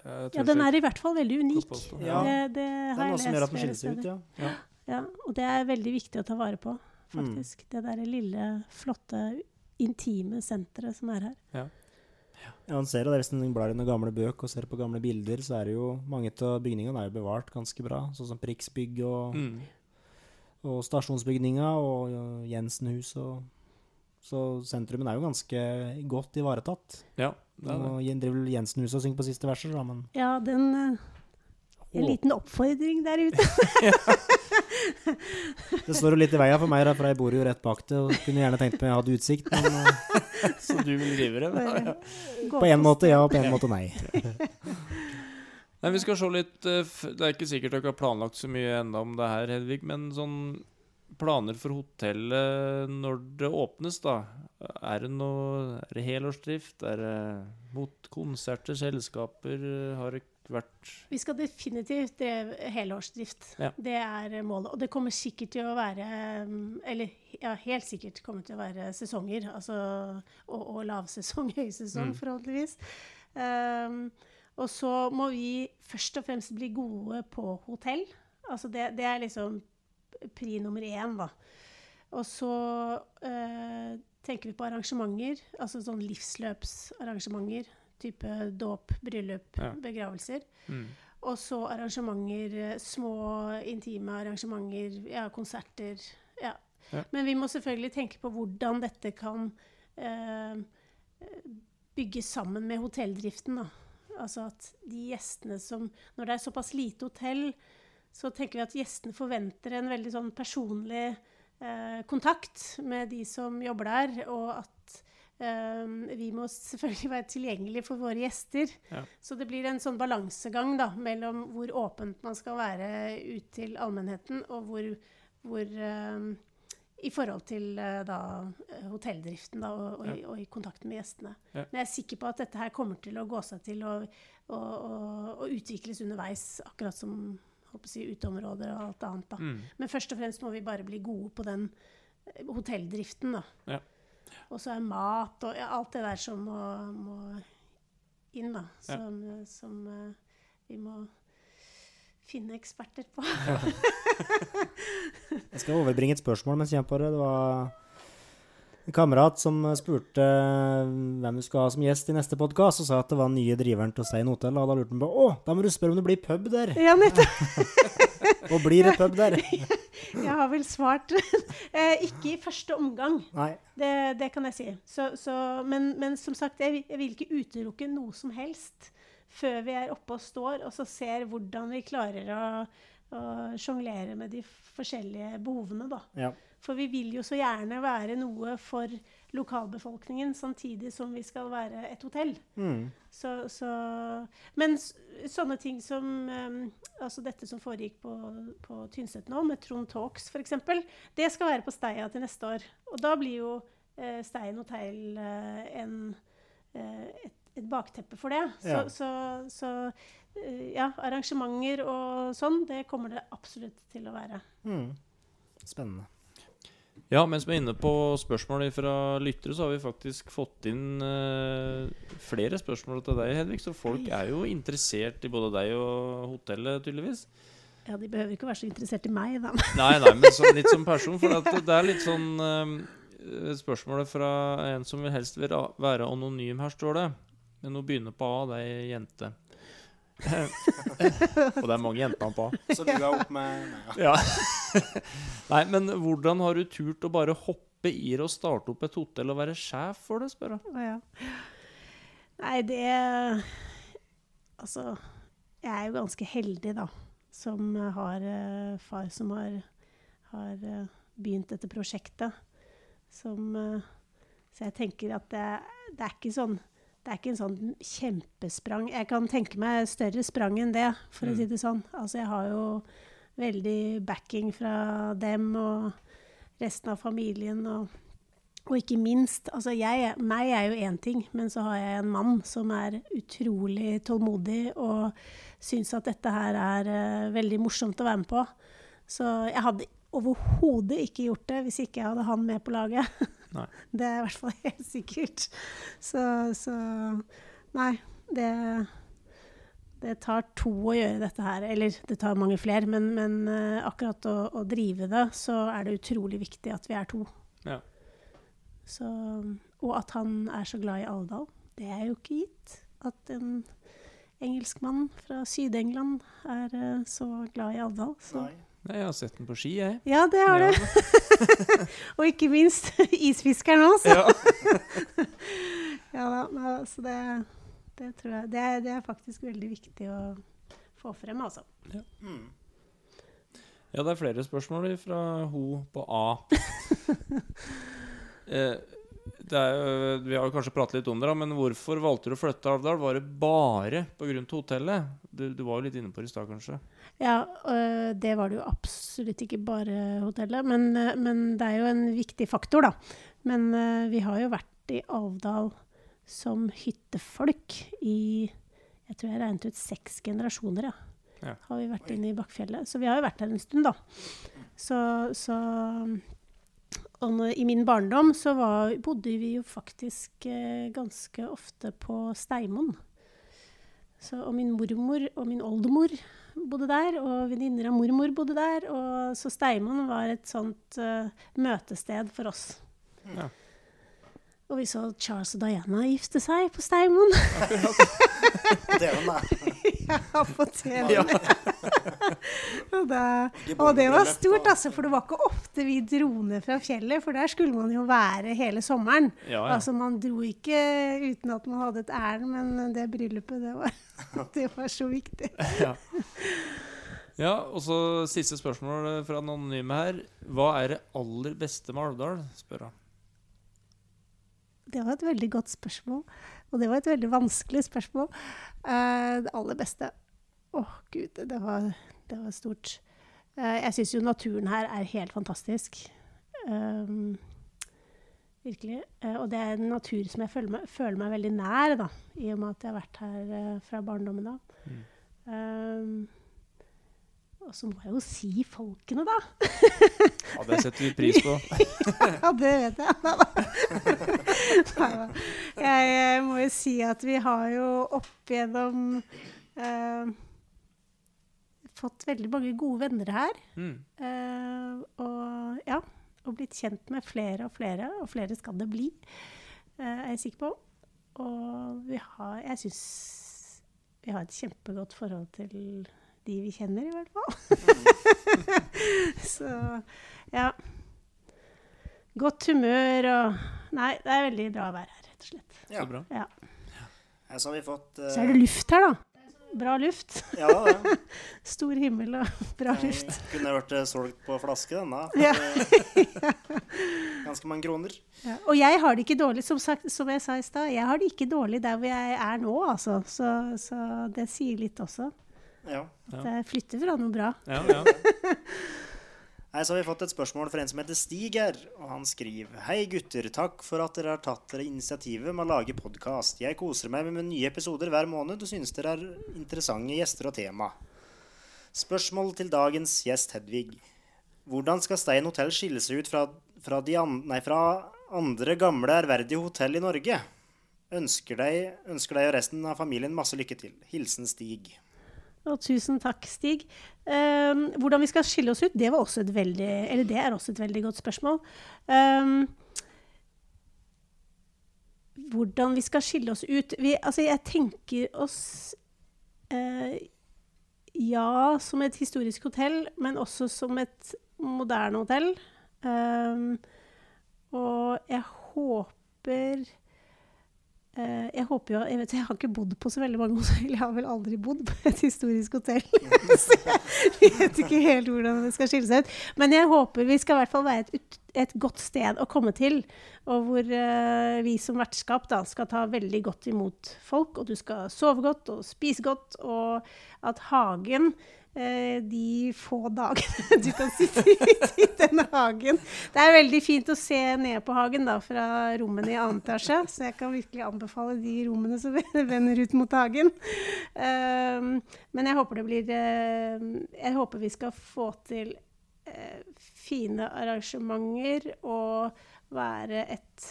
Ja, den er i hvert fall veldig unik. Ja. Det, det Det har er jeg noe som gjør at den skiller seg ut, ja. ja. Ja, og det er veldig viktig å ta vare på, Mm. faktisk. Det der lille, flotte, intime senteret som er her. Ja, man ser jo det Hvis en blar i noen gamle bøk og ser på gamle bilder, så er det jo mange av bygningene er jo bevart ganske bra. Sånn som Priksbygg og, Mm. og stasjonsbygninga og Jensenhuset Jensenhus og Så sentrumen er jo ganske godt ivaretatt. Ja, det er det. Nå driver vel Jensenhuset og synger på siste verset, da, men Ja, den eh, En liten oppfordring der ute. det står jo litt i veia for meg, da, for jeg bor jo rett bak det og kunne gjerne tenkt meg jeg hadde utsikt. Men Så du vil rive dem? Ja. på en måte ja, og på en måte nei. Nei, Vi skal se litt eh, Det er ikke sikkert dere har planlagt så mye enda om det her, Hedvig, men sånn planer for hotellet når det åpnes, da? Er det noe Er det helårsdrift? Er det mot konserter, selskaper? Har det vært Vi skal definitivt drive helårsdrift. Ja. Det er målet. Og det kommer sikkert til å være Eller ja, helt sikkert kommer til å være sesonger. Altså, og, og lavsesong, høysesong, Mm. forhåpentligvis. Um, og så må vi først og fremst bli gode på hotell. Altså det, det er liksom pri nummer én, da. Og så eh, tenker vi på arrangementer, altså sånn livsløpsarrangementer. Type dåp, bryllup, Ja. begravelser. mm. Og så arrangementer, eh, små intime arrangementer, ja, konserter. Ja. Ja. Men vi må selvfølgelig tenke på hvordan dette kan eh, bygges sammen med hotelldriften. Da. Altså at de gjestene som Når det er såpass lite hotell, så tenker vi at gjestene forventer en veldig sånn personlig eh, kontakt med de som jobber der, og at vi må selvfølgelig være tilgjengelige for våre gjester. Ja. Så det blir en sånn balansegang da, mellom hvor åpent man skal være ut til allmennheten, og hvor, hvor um, I forhold til eh, da, hotelldriften da, og, og, i, og i kontakten med gjestene. Ja. Men jeg er sikker på at dette her kommer til å gå seg til og å utvikles underveis, akkurat som si, uteområder og alt annet. Mm. Men først og fremst må vi bare bli gode på den eh, hotelldriften, da. Og så er mat og ja, alt det der som må, må inn, da. Som, ja. som uh, vi må finne eksperter på. Jeg skal overbringe et spørsmål mens jeg er på det. Det var en kamerat som spurte hvem du skal ha som gjest i neste podkast, og sa at det var den nye driveren til Stein Hotell. Og da lurte han på å, da må du spørre om det blir pub der. ja, nettopp! Og blir det pub der? Jeg har vel svart eh, Ikke i første omgang. Det, det kan jeg si. Så, så, men, men som sagt, jeg, jeg vil ikke utelukke noe som helst før vi er oppe og står, og så ser hvordan vi klarer å, å sjonglere med de forskjellige behovene, da. Ja. For vi vil jo så gjerne være noe for lokalbefolkningen, samtidig som vi skal være et hotell. Mm. Så, så, men sånne ting som um, altså dette som foregikk på, på Tynset nå, med Trond Talks f.eks., det skal være på Steia til neste år. Og da blir jo uh, Stein hotell uh, en, uh, et, et bakteppe for det. Så, Ja. så, så eh, ja, arrangementer og sånn, det kommer det absolutt til å være. Mm. Spennende. Ja, mens vi er inne på spørsmål fra lyttere, så har vi faktisk fått inn uh, flere spørsmål til deg, Hedvig. Så folk er jo interessert i både deg og hotellet, tydeligvis. Ja, de behøver ikke være så interessert i meg, da. Nei, nei, men så, litt som person. For at det er litt sånn uh, Spørsmålet fra en som vil helst vil være anonym, her står det. Men hun begynner på A, det er ei jente. Og det er mange jenter han på Så du er opp med Nei, ja. Ja. Nei, men hvordan har du turt å bare hoppe i det og starte opp et hotell og være sjef for det, spør jeg. Ja. Nei, det Altså, jeg er jo ganske heldig, da, som har uh, far som har, har uh, begynt dette prosjektet. Som uh, Så jeg tenker at det, det er ikke sånn det er ikke en sånn kjempesprang. Jeg kan tenke meg større sprang enn det, for å Mm. si det sånn. Altså, jeg har jo veldig backing fra dem og resten av familien. og og ikke minst altså jeg, Meg er jo én ting, men så har jeg en mann som er utrolig tålmodig og syns at dette her er uh, veldig morsomt å være med på. Så jeg hadde overhodet ikke gjort det hvis ikke jeg hadde han med på laget. Nei. Det er i hvert fall helt sikkert. Så, så Nei, det det tar to å gjøre dette her. Eller det tar mange flere, men, men eh, akkurat å, å drive det, så er det utrolig viktig at vi er to. Ja. Så, og at han er så glad i Alvdal. Det er jo ikke gitt. At en engelskmann fra Syd-England er eh, så glad i Alvdal. Så. Nei. Jeg har sett den på ski, jeg. Ja, det har Ja. du. og ikke minst isfiskeren også. Ja. Ja da, så det, det tror jeg det er, det er faktisk veldig viktig å få frem, altså. Mm. Ja, det er flere spørsmål fra ho på A. eh, det jo- vi har kanskje pratet litt om det, da, men hvorfor valgte du å flytte til Alvdal? Var det bare pga. hotellet? Du, du var jo litt inne på det i stad, kanskje? Ja, det var det jo absolutt ikke bare hotellet, men, men det er jo en viktig faktor, da. Men øh, vi har jo vært i Alvdal som hyttefolk i Jeg tror jeg regnet ut seks generasjoner, ja. Ja. Har vi vært inne i Bakkfjellet. Så vi har jo vært der en stund, da. Så, så Og når, i min barndom så var, bodde vi jo faktisk eh, ganske ofte på Steimoen. Så, og min mormor og min oldemor bodde der, og venninner av mormor bodde der. Og, så Steimoen var et sånt uh, møtested for oss. Ja. Og vi så Charles og Diana gifte seg på Steimoen. På TV-en, da. ja, på TV. Ja. Og, da, og det var stort, altså, for det var ikke ofte vi dro ned fra fjellet, for der skulle man jo være hele sommeren. Ja, ja. Altså, man dro ikke uten at man hadde et ærend, men det bryllupet, det var, det var så viktig. ja. ja, og så siste spørsmål fra den anonyme her. Hva er det aller beste med Alvdal? spør han. Det var et veldig godt spørsmål, og det var et veldig vanskelig spørsmål. Eh, det aller beste Åh, gud, det var, det var stort. Eh, jeg syns jo naturen her er helt fantastisk. Um, virkelig. Eh, og det er en natur som jeg føler meg, føler meg veldig nær, da, i og med at jeg har vært her eh, fra barndommen av. Mm. Um, og så må jeg jo si folkene, da. Ja, det setter vi pris på. Ja, det vet jeg. Nei da. Jeg, må jo si at vi har jo opp gjennom eh, fått veldig mange gode venner her. Mm. Uh, og ja, og blitt kjent med flere og flere, og flere skal det bli, uh, er jeg sikker på. Og vi har Jeg syns vi har et kjempegodt forhold til de vi kjenner, i hvert fall. Så ja. Godt humør og Nei, det er veldig bra å være her, rett og slett. Ja. Så bra. Ja. Ja, Så har vi fått uh... Så er det luft her, da. Bra luft. Ja, ja. Stor himmel og bra luft. Kunne vært eh, solgt på flaske, denne. Ja. Eh, ganske mange kroner. Ja. Og jeg har det ikke dårlig, som, sagt, som jeg sa i stad. Jeg har det ikke dårlig der hvor jeg er nå, altså. Så, så det sier litt også. At jeg flytter fra noe bra. Ja, ja. Nei, så har vi fått et spørsmål fra en som heter Stig her, og han skriver Hei gutter, takk for at dere har tatt dere initiativet med å lage podkast. Jeg koser meg med nye episoder hver måned og synes dere er interessante gjester og tema. Spørsmål til dagens gjest Hedvig. Hvordan skal Stein hotell skille seg ut fra, fra, an, nei, fra andre gamle, ærverdige hotell i Norge? Ønsker deg, ønsker deg og resten av familien masse lykke til. Hilsen Stig. Og tusen takk, Stig. Um, hvordan vi skal skille oss ut, det, veldig, det er også et veldig godt spørsmål. Um, hvordan vi skal skille oss ut vi, Altså, jeg tenker oss uh, Ja, som et historisk hotell, men også som et moderne hotell. Um, og jeg håper jeg håper jo, jeg, vet, jeg har ikke bodd på så veldig mange hotell. Jeg har vel aldri bodd på et historisk hotell. så jeg vet ikke helt hvordan det skal skille seg ut. Men jeg håper vi skal i hvert fall være et, et godt sted å komme til. Og hvor uh, vi som vertskap da, skal ta veldig godt imot folk. Og du skal sove godt og spise godt. Og at hagen Eh, de få dagene du kan sitte i denne hagen. Det er veldig fint å se ned på hagen da, fra rommene i annen etasje, så jeg kan virkelig anbefale de rommene som vender ut mot hagen. Um, men jeg håper det blir uh, Jeg håper vi skal få til uh, fine arrangementer og være et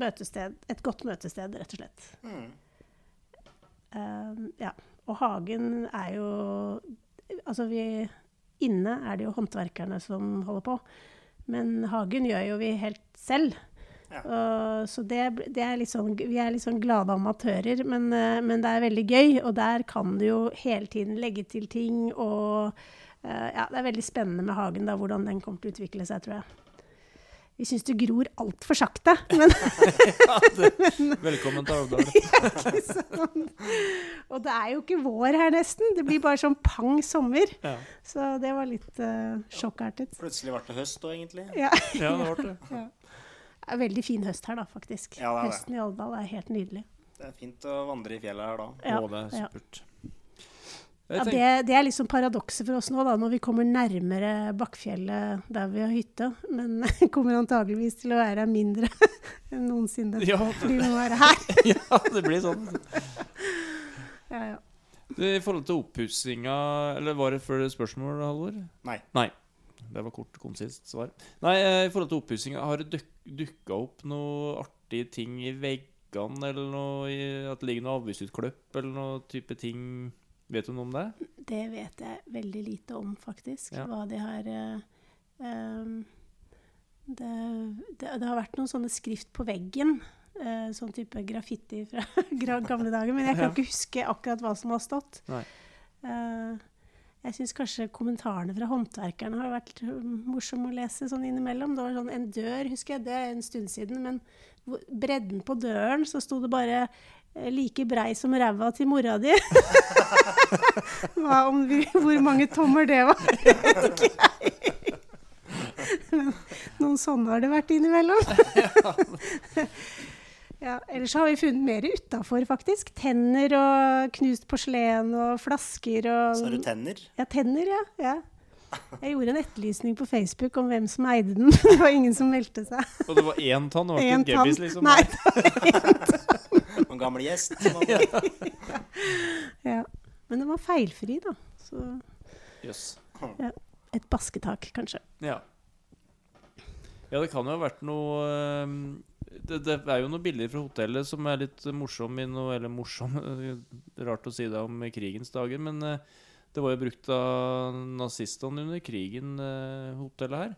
møtested, et godt møtested, rett og slett. Mm. Um, ja. Og hagen er jo Altså, vi Inne er det jo håndverkerne som holder på. Men hagen gjør jo vi helt selv. Ja. Uh, så det, det, er litt sånn, vi er litt sånn glade amatører, men, uh, men, det er veldig gøy. Og der kan du jo hele tiden legge til ting. Og uh, ja, det er veldig spennende med hagen, da, hvordan den kommer til å utvikle seg, tror jeg. Vi syns du gror altfor sakte, men, ja, det, Velkommen til Alvdal. ja. Og det er jo ikke vår her, nesten. Det blir bare sånn pang sommer. Ja. Så det var litt uh, sjokkartet. Plutselig ble det høst òg, egentlig. Ja, ja det ble det. Ja. Det er veldig fin høst her, da, faktisk. Ja, det er Høsten i Alvdal er helt nydelig. Det er fint å vandre i fjellet her da. Ja, Både spurt. Ja, det, det, er liksom paradokset for oss nå, da, når vi kommer nærmere Bakkfjellet der vi har hytte. Men kommer antageligvis til å være mindre enn noensinne. Ja, fordi vi må være her. ja, det blir sånn. ja, ja. I forhold til oppussinga Eller var det før spørsmål, Halvor? Nei. Nei. Det var kort, konsist svar. Nei, eh, i forhold til oppussinga, har det dukka opp noe artige ting i veggene, eller noe, at det ligger noe avlysutkløpp, eller noe type ting Vet du noe om det? Det vet jeg veldig lite om, faktisk. Ja. Hva de har um, det, det, det, har vært noen sånne skrift på veggen. Uh, sånn type graffiti fra gamle dager. Men jeg kan ja. ikke huske akkurat hva som har stått. Uh, jeg syns kanskje kommentarene fra håndverkerne har vært morsomme å lese sånn innimellom. Det var sånn en dør, husker jeg, det er en stund siden, men bredden på døren så sto det bare like brei som ræva til mora di. Hva om vi, hvor mange tommer det var, vet ikke jeg. noen sånne har det vært innimellom. ja, ellers har vi funnet mer utafor, faktisk. Tenner og knust porselen og flasker og Sa du tenner? Ja, tenner, ja. ja. Jeg gjorde en etterlysning på Facebook om hvem som eide den. Det var ingen som meldte seg. Og det var én tann? Det var ikke en gebbis, liksom? Nei, det var én tann. En gammel gjest? ja. ja. Men den var feilfri, da. Så yes. ja. Et basketak, kanskje. Ja. Ja, det kan jo ha vært noe ehm, det, det, er jo noen bilder fra hotellet som er litt morsomme i noe Eller morsomme, rart å si det om krigens dager, men uh, det var jo brukt av nazistene under krigen, eh, hotellet her.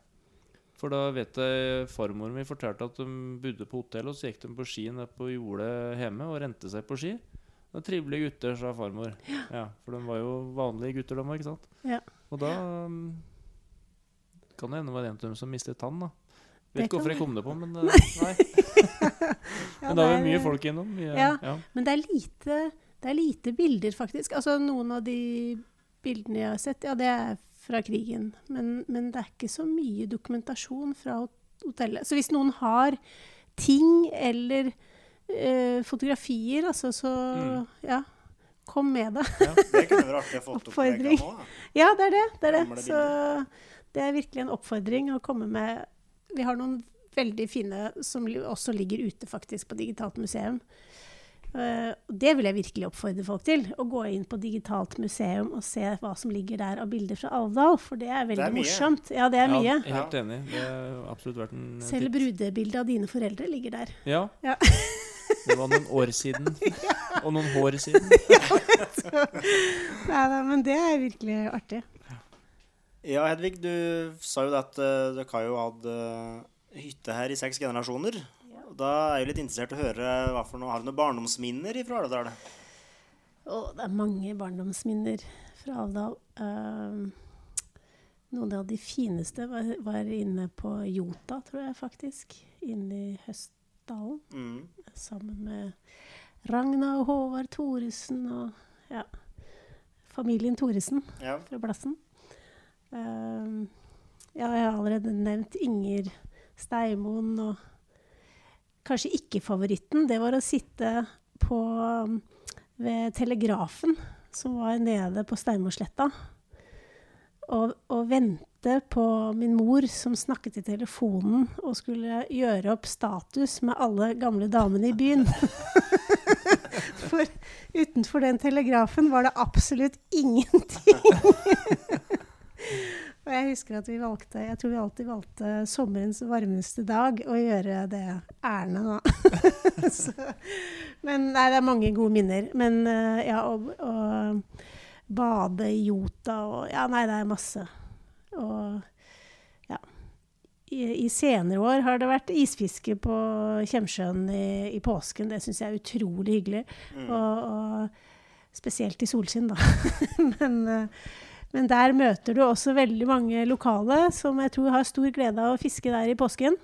For da vet jeg farmoren min fortalte at de bodde på hotellet, og så gikk de på ski ned på jordet hjemme og rente seg på ski. Det var trivelige gutter, sa farmor. Ja. ja. For de var jo vanlige gutter, de òg, ikke sant? Ja. Og da um, kan det hende det var en av dem som mistet tann, da. Vet ikke hvorfor jeg kom det på, men uh, nei. men da var det mye folk innom. Ja, ja, Men det er, lite, det er lite bilder, faktisk. Altså Noen av de bildene jeg har sett, ja, det er fra krigen. Men, men, det er ikke så mye dokumentasjon fra hotellet. Så hvis noen har ting eller eh, fotografier, altså, så mm. ja. Kom med det. ja, det kunne vært artig å få opp nå. Ja, det er det. det, er det. Så det er virkelig en oppfordring å komme med Vi har noen veldig fine som også ligger ute faktisk på Digitalt museum. Eh, og det vil jeg virkelig oppfordre folk til. Å gå inn på Digitalt museum og se hva som ligger der av bilder fra Alvdal. For det er veldig er morsomt. Ja, det er mye. Ja, helt enig. Det er absolutt vært en titt. Selv brudebildet av dine foreldre ligger der. Ja. Ja. det var noen år siden. Og noen hår siden. Nei, da, men det er virkelig artig. Ja, Hedvig, du sa jo det at uh, dere har jo hatt eh, hytte her i seks generasjoner. Da er jeg litt interessert i å høre hva for noe Har du noen barndomsminner fra Alvdal? Oh, det er mange barndomsminner fra Alvdal. Uh, noen av de fineste var, var inne på Jota, tror jeg faktisk. Inne i Høstdalen. Mm. Sammen med Ragna og Håvard Thoresen og ja, familien Thoresen Ja. fra Blassen. Uh, ja, jeg har allerede nevnt Inger Steimoen og Kanskje ikke favoritten, det var å sitte på um, ved Telegrafen, som var nede på Steinmorsletta, og, og vente på min mor som snakket i telefonen og skulle gjøre opp status med alle gamle damene i byen. For utenfor den telegrafen var det absolutt ingenting. Og jeg husker at vi valgte Jeg tror vi alltid valgte sommerens varmeste dag å gjøre det ærende, da. Så, men nei, det er mange gode minner. Men eh, ja, å å bade i Jota og Ja, nei, det er masse. Og ja. I, I senere år har det vært isfiske på Kjemsjøen i, i påsken. Det syns jeg er utrolig hyggelig. Mm. Og, og spesielt i solskinn, da. men, eh, men der møter du også veldig mange lokale som jeg tror har stor glede av å fiske der i påsken.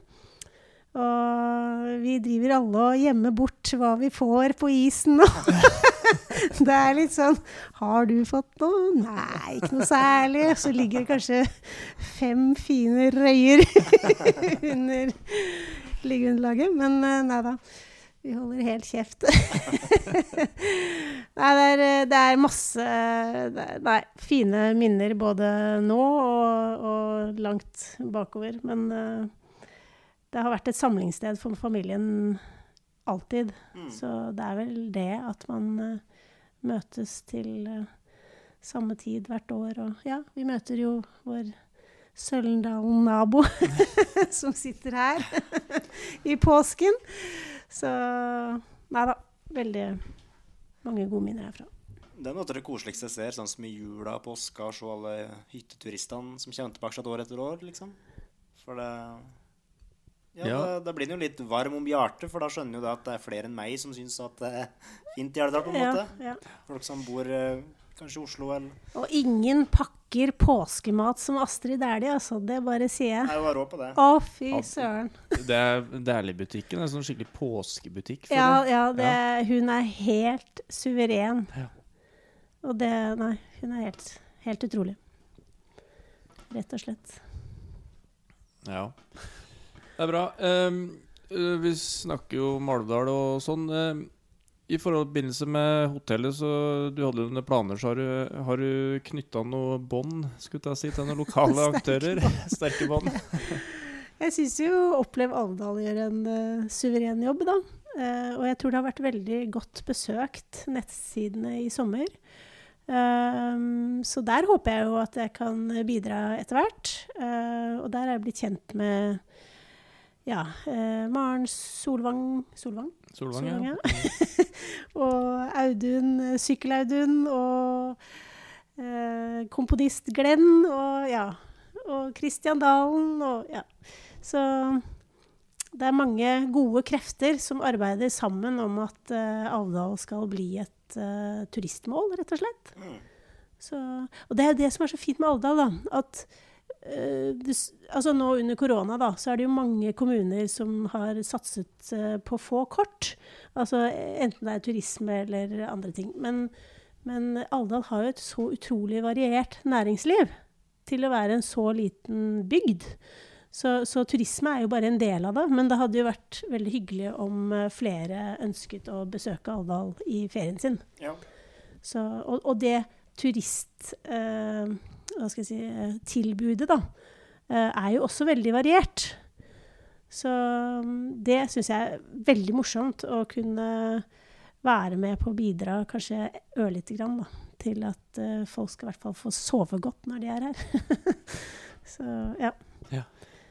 Og vi driver alle og gjemmer bort hva vi får på isen nå. det er litt sånn Har du fått noe? Nei, ikke noe særlig. Så ligger det kanskje fem fine røyer under liggeunderlaget. Men eh, nei da. Vi holder helt kjeft. nei, det er, eh, det er masse det er- Nei, fine minner både nå og, og langt bakover. Men uh, det har vært et samlingssted for familien alltid. Mm. Så det er vel det at man uh, møtes til uh, samme tid hvert år. Og ja, vi møter jo vår Sølendalen-nabo som sitter her i påsken. Så nei da. Veldig mange gode minner herfra. Det er noe av det koseligste jeg ser, sånn som i jula på påska, og se alle hytteturistene som kommer tilbake år etter år, liksom. For det Ja, Ja. Da, da blir den jo litt varm om hjertet, for da skjønner jo det at det er flere enn meg som syns at det er fint i Elvdal, på en Ja, måte. ja. Folk som bor eh, kanskje i Oslo eller Og ingen pakker påskemat som Astrid Dæhlie, altså. Det bare sier jeg. Nei, hun var råd på det. Å, fy søren. Det er Dæhlie-butikken. Er sånn skikkelig påskebutikk. Ja, ja, det, hun er helt suveren. Ja. Og det Nei, hun er helt, helt utrolig. Rett og slett. Ja. Det er bra. Ehm, eh, vi snakker jo om Alvdal og sånn. Ehm, I forbindelse med hotellet, så du hadde noen planer, så har du, har du knytta noe bånd si, til noen lokale aktører? Sterke bånd. Jeg syns jo Opplev Alvdal gjør en uh, suveren jobb, da. Uh, og jeg tror det har vært veldig godt besøkt, nettsidene i sommer. Uh, så der håper jeg jo at jeg kan bidra etter hvert. Og der er jeg blitt kjent med ja, eh, Maren Solvang Solvang? Solvang, Solvang, ja. ja. og Audun, eh, Sykkel-Audun, og eh, komponist Glenn, og ja. Og Kristian Dalen, og ja. Så det er mange gode krefter som arbeider sammen om at eh, Alvdal skal bli et eh, turistmål, rett og slett. Mm. Så, og det er jo det som er så fint med Alvdal, da. At det, altså nå under korona da, så er det jo mange kommuner som har satset eh, på få kort. Altså enten det er turisme eller andre ting. Men, men Alvdal har jo et så utrolig variert næringsliv til å være en så liten bygd. Så, så turisme er jo bare en del av det. Men det hadde jo vært veldig hyggelig om eh, flere ønsket å besøke Alvdal i ferien sin. Ja. Så, og, og det turist... Eh, hva skal jeg si eh, Tilbudet, da. eh, er jo også veldig variert. Så mm, det syns jeg er veldig morsomt å kunne være med på å bidra kanskje ørlite grann da, til at eh, folk skal i hvert fall få sove godt når de er her. Så ja.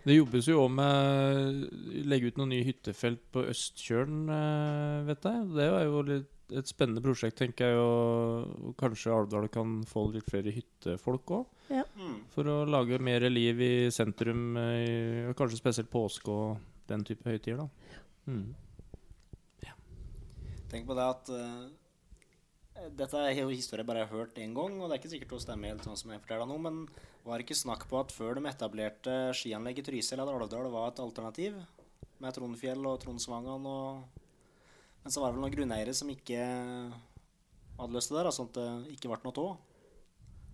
Det jobbes jo òg med å legge ut noen nye hyttefelt på Østkjølen, vet jeg. Det er jo litt, et spennende prosjekt, tenker jeg. Og, kanskje Alvdal kan få litt flere hyttefolk òg. Ja. For å lage mer liv i sentrum, i, kanskje spesielt påske og den type høytider. da. Mm. Tenk på det at uh, Dette er jo historie jeg har hørt én gang, og det er ikke sikkert å stemme helt sånn som jeg forteller nå, men var det ikke snakk på at før de etablerte skianlegget Trysil, at Alvdal var et alternativ? Med Trondfjell og Tronsvangan og Men så var det vel noen grunneiere som ikke hadde lyst til det, der, sånn at det ikke ble noe av.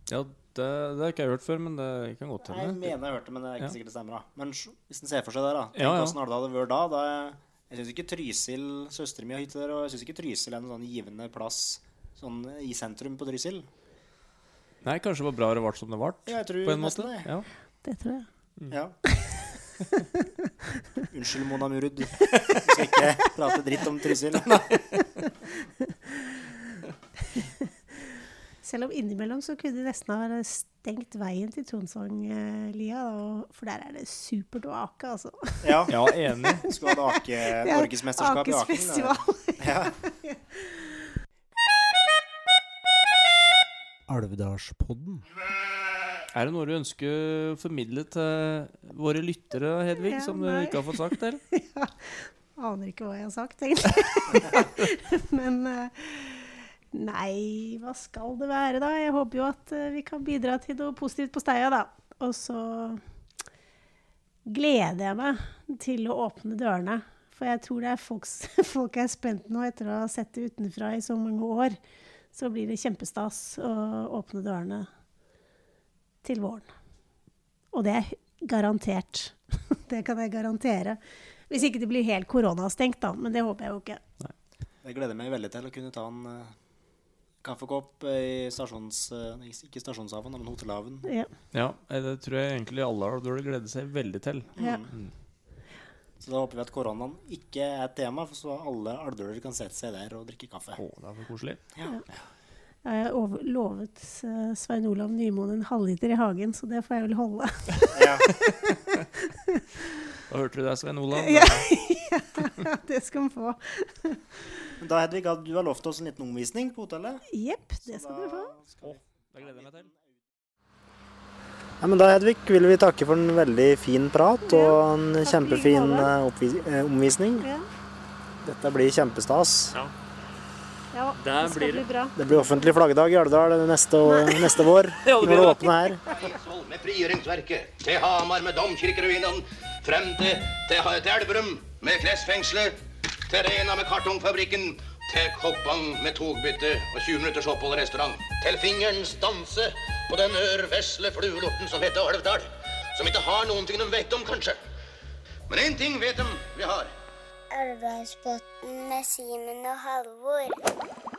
Ja, det, det har ikke jeg hørt før, men det kan godt Jeg mener jeg hørte det, men det er ikke Ja. sikkert det stemmer. da. Men hvis en ser for seg det, da. Tenk Ja, ja. hvordan Alvdal hadde vært da. da jeg syns ikke Trysil Søstera mi har hytte der, og jeg syns ikke Trysil er en sånn givende plass sånn i sentrum på Trysil. Nei, kanskje det var bra det ble som det ble, Ja, jeg tror på en måte. det. Ja. Det tror jeg. Ja. Unnskyld, Mona Murud. Du skal ikke prate dritt om Trysil. Selv om innimellom så kunne de nesten ha stengt veien til Tronsvang-lia, for der er det supert å ake, altså. Ja. ja, enig. Skulle hatt ake, norgesmesterskap i aking. Ja. Alvdalspodden. Er det noe du ønsker å formidle til våre lyttere, Hedvig, Ja, som du nei. ikke har fått sagt? Eller? ja, Aner ikke hva jeg har sagt, egentlig. Men eh, nei, hva skal det være, da? Jeg håper jo at eh, vi kan bidra til noe positivt på Steia, da. Og så gleder jeg meg til å åpne dørene. For jeg tror det er folk, folk er spent nå etter å ha sett det utenfra i så mange år. Så blir det kjempestas å åpne dørene til våren. Og det er garantert. Det kan jeg garantere. Hvis ikke det blir helt koronastengt, da. Men det håper jeg jo ikke. Jeg gleder meg veldig til å kunne ta en uh, kaffekopp i stasjons... Uh, ikke stasjonshaven, men hotellhaven. Ja. Ja, eh, det tror jeg egentlig alle har burde glede seg veldig til. Ja. Mm. Så da håper vi at koronaen ikke er et tema, for så alle aldøler kan sette seg der og drikke kaffe. Å, det er for koselig. Jeg har over, lovet eh, Svein Olav Nymoen en halvliter i hagen, så det får jeg vel holde. Ja. Da hørte du det, Svein Olav. Ja. det skal han få. Da, Hedvig, du har lovt oss en liten omvisning på hotellet. Jepp, det skal dere få. skal vi- Det gleder jeg meg til. Ja, men da, Hedvig, vil vi takke for en veldig fin prat og en kjempefin eh, eh, omvisning. Ja, Dette blir kjempestas. ja det skal blir bli bra. Det blir offentlig flaggdag i Alvdal neste, neste vår. Ja, det Når blir det det. åpner her. Med frigjøringsverket, til Hamar med domkirkeruinene, frem til, til, til Elverum med klesfengselet, til Rena med kartongfabrikken, til Koppang med togbytte og 20 minutters opphold i restaurant, til fingerens danse på den ørvesle fluelorten som heter Alvdal, som ikke har noen ting de vet om, kanskje. Men én ting vet de vi har. Alvdalsbotn med Simen og Halvor.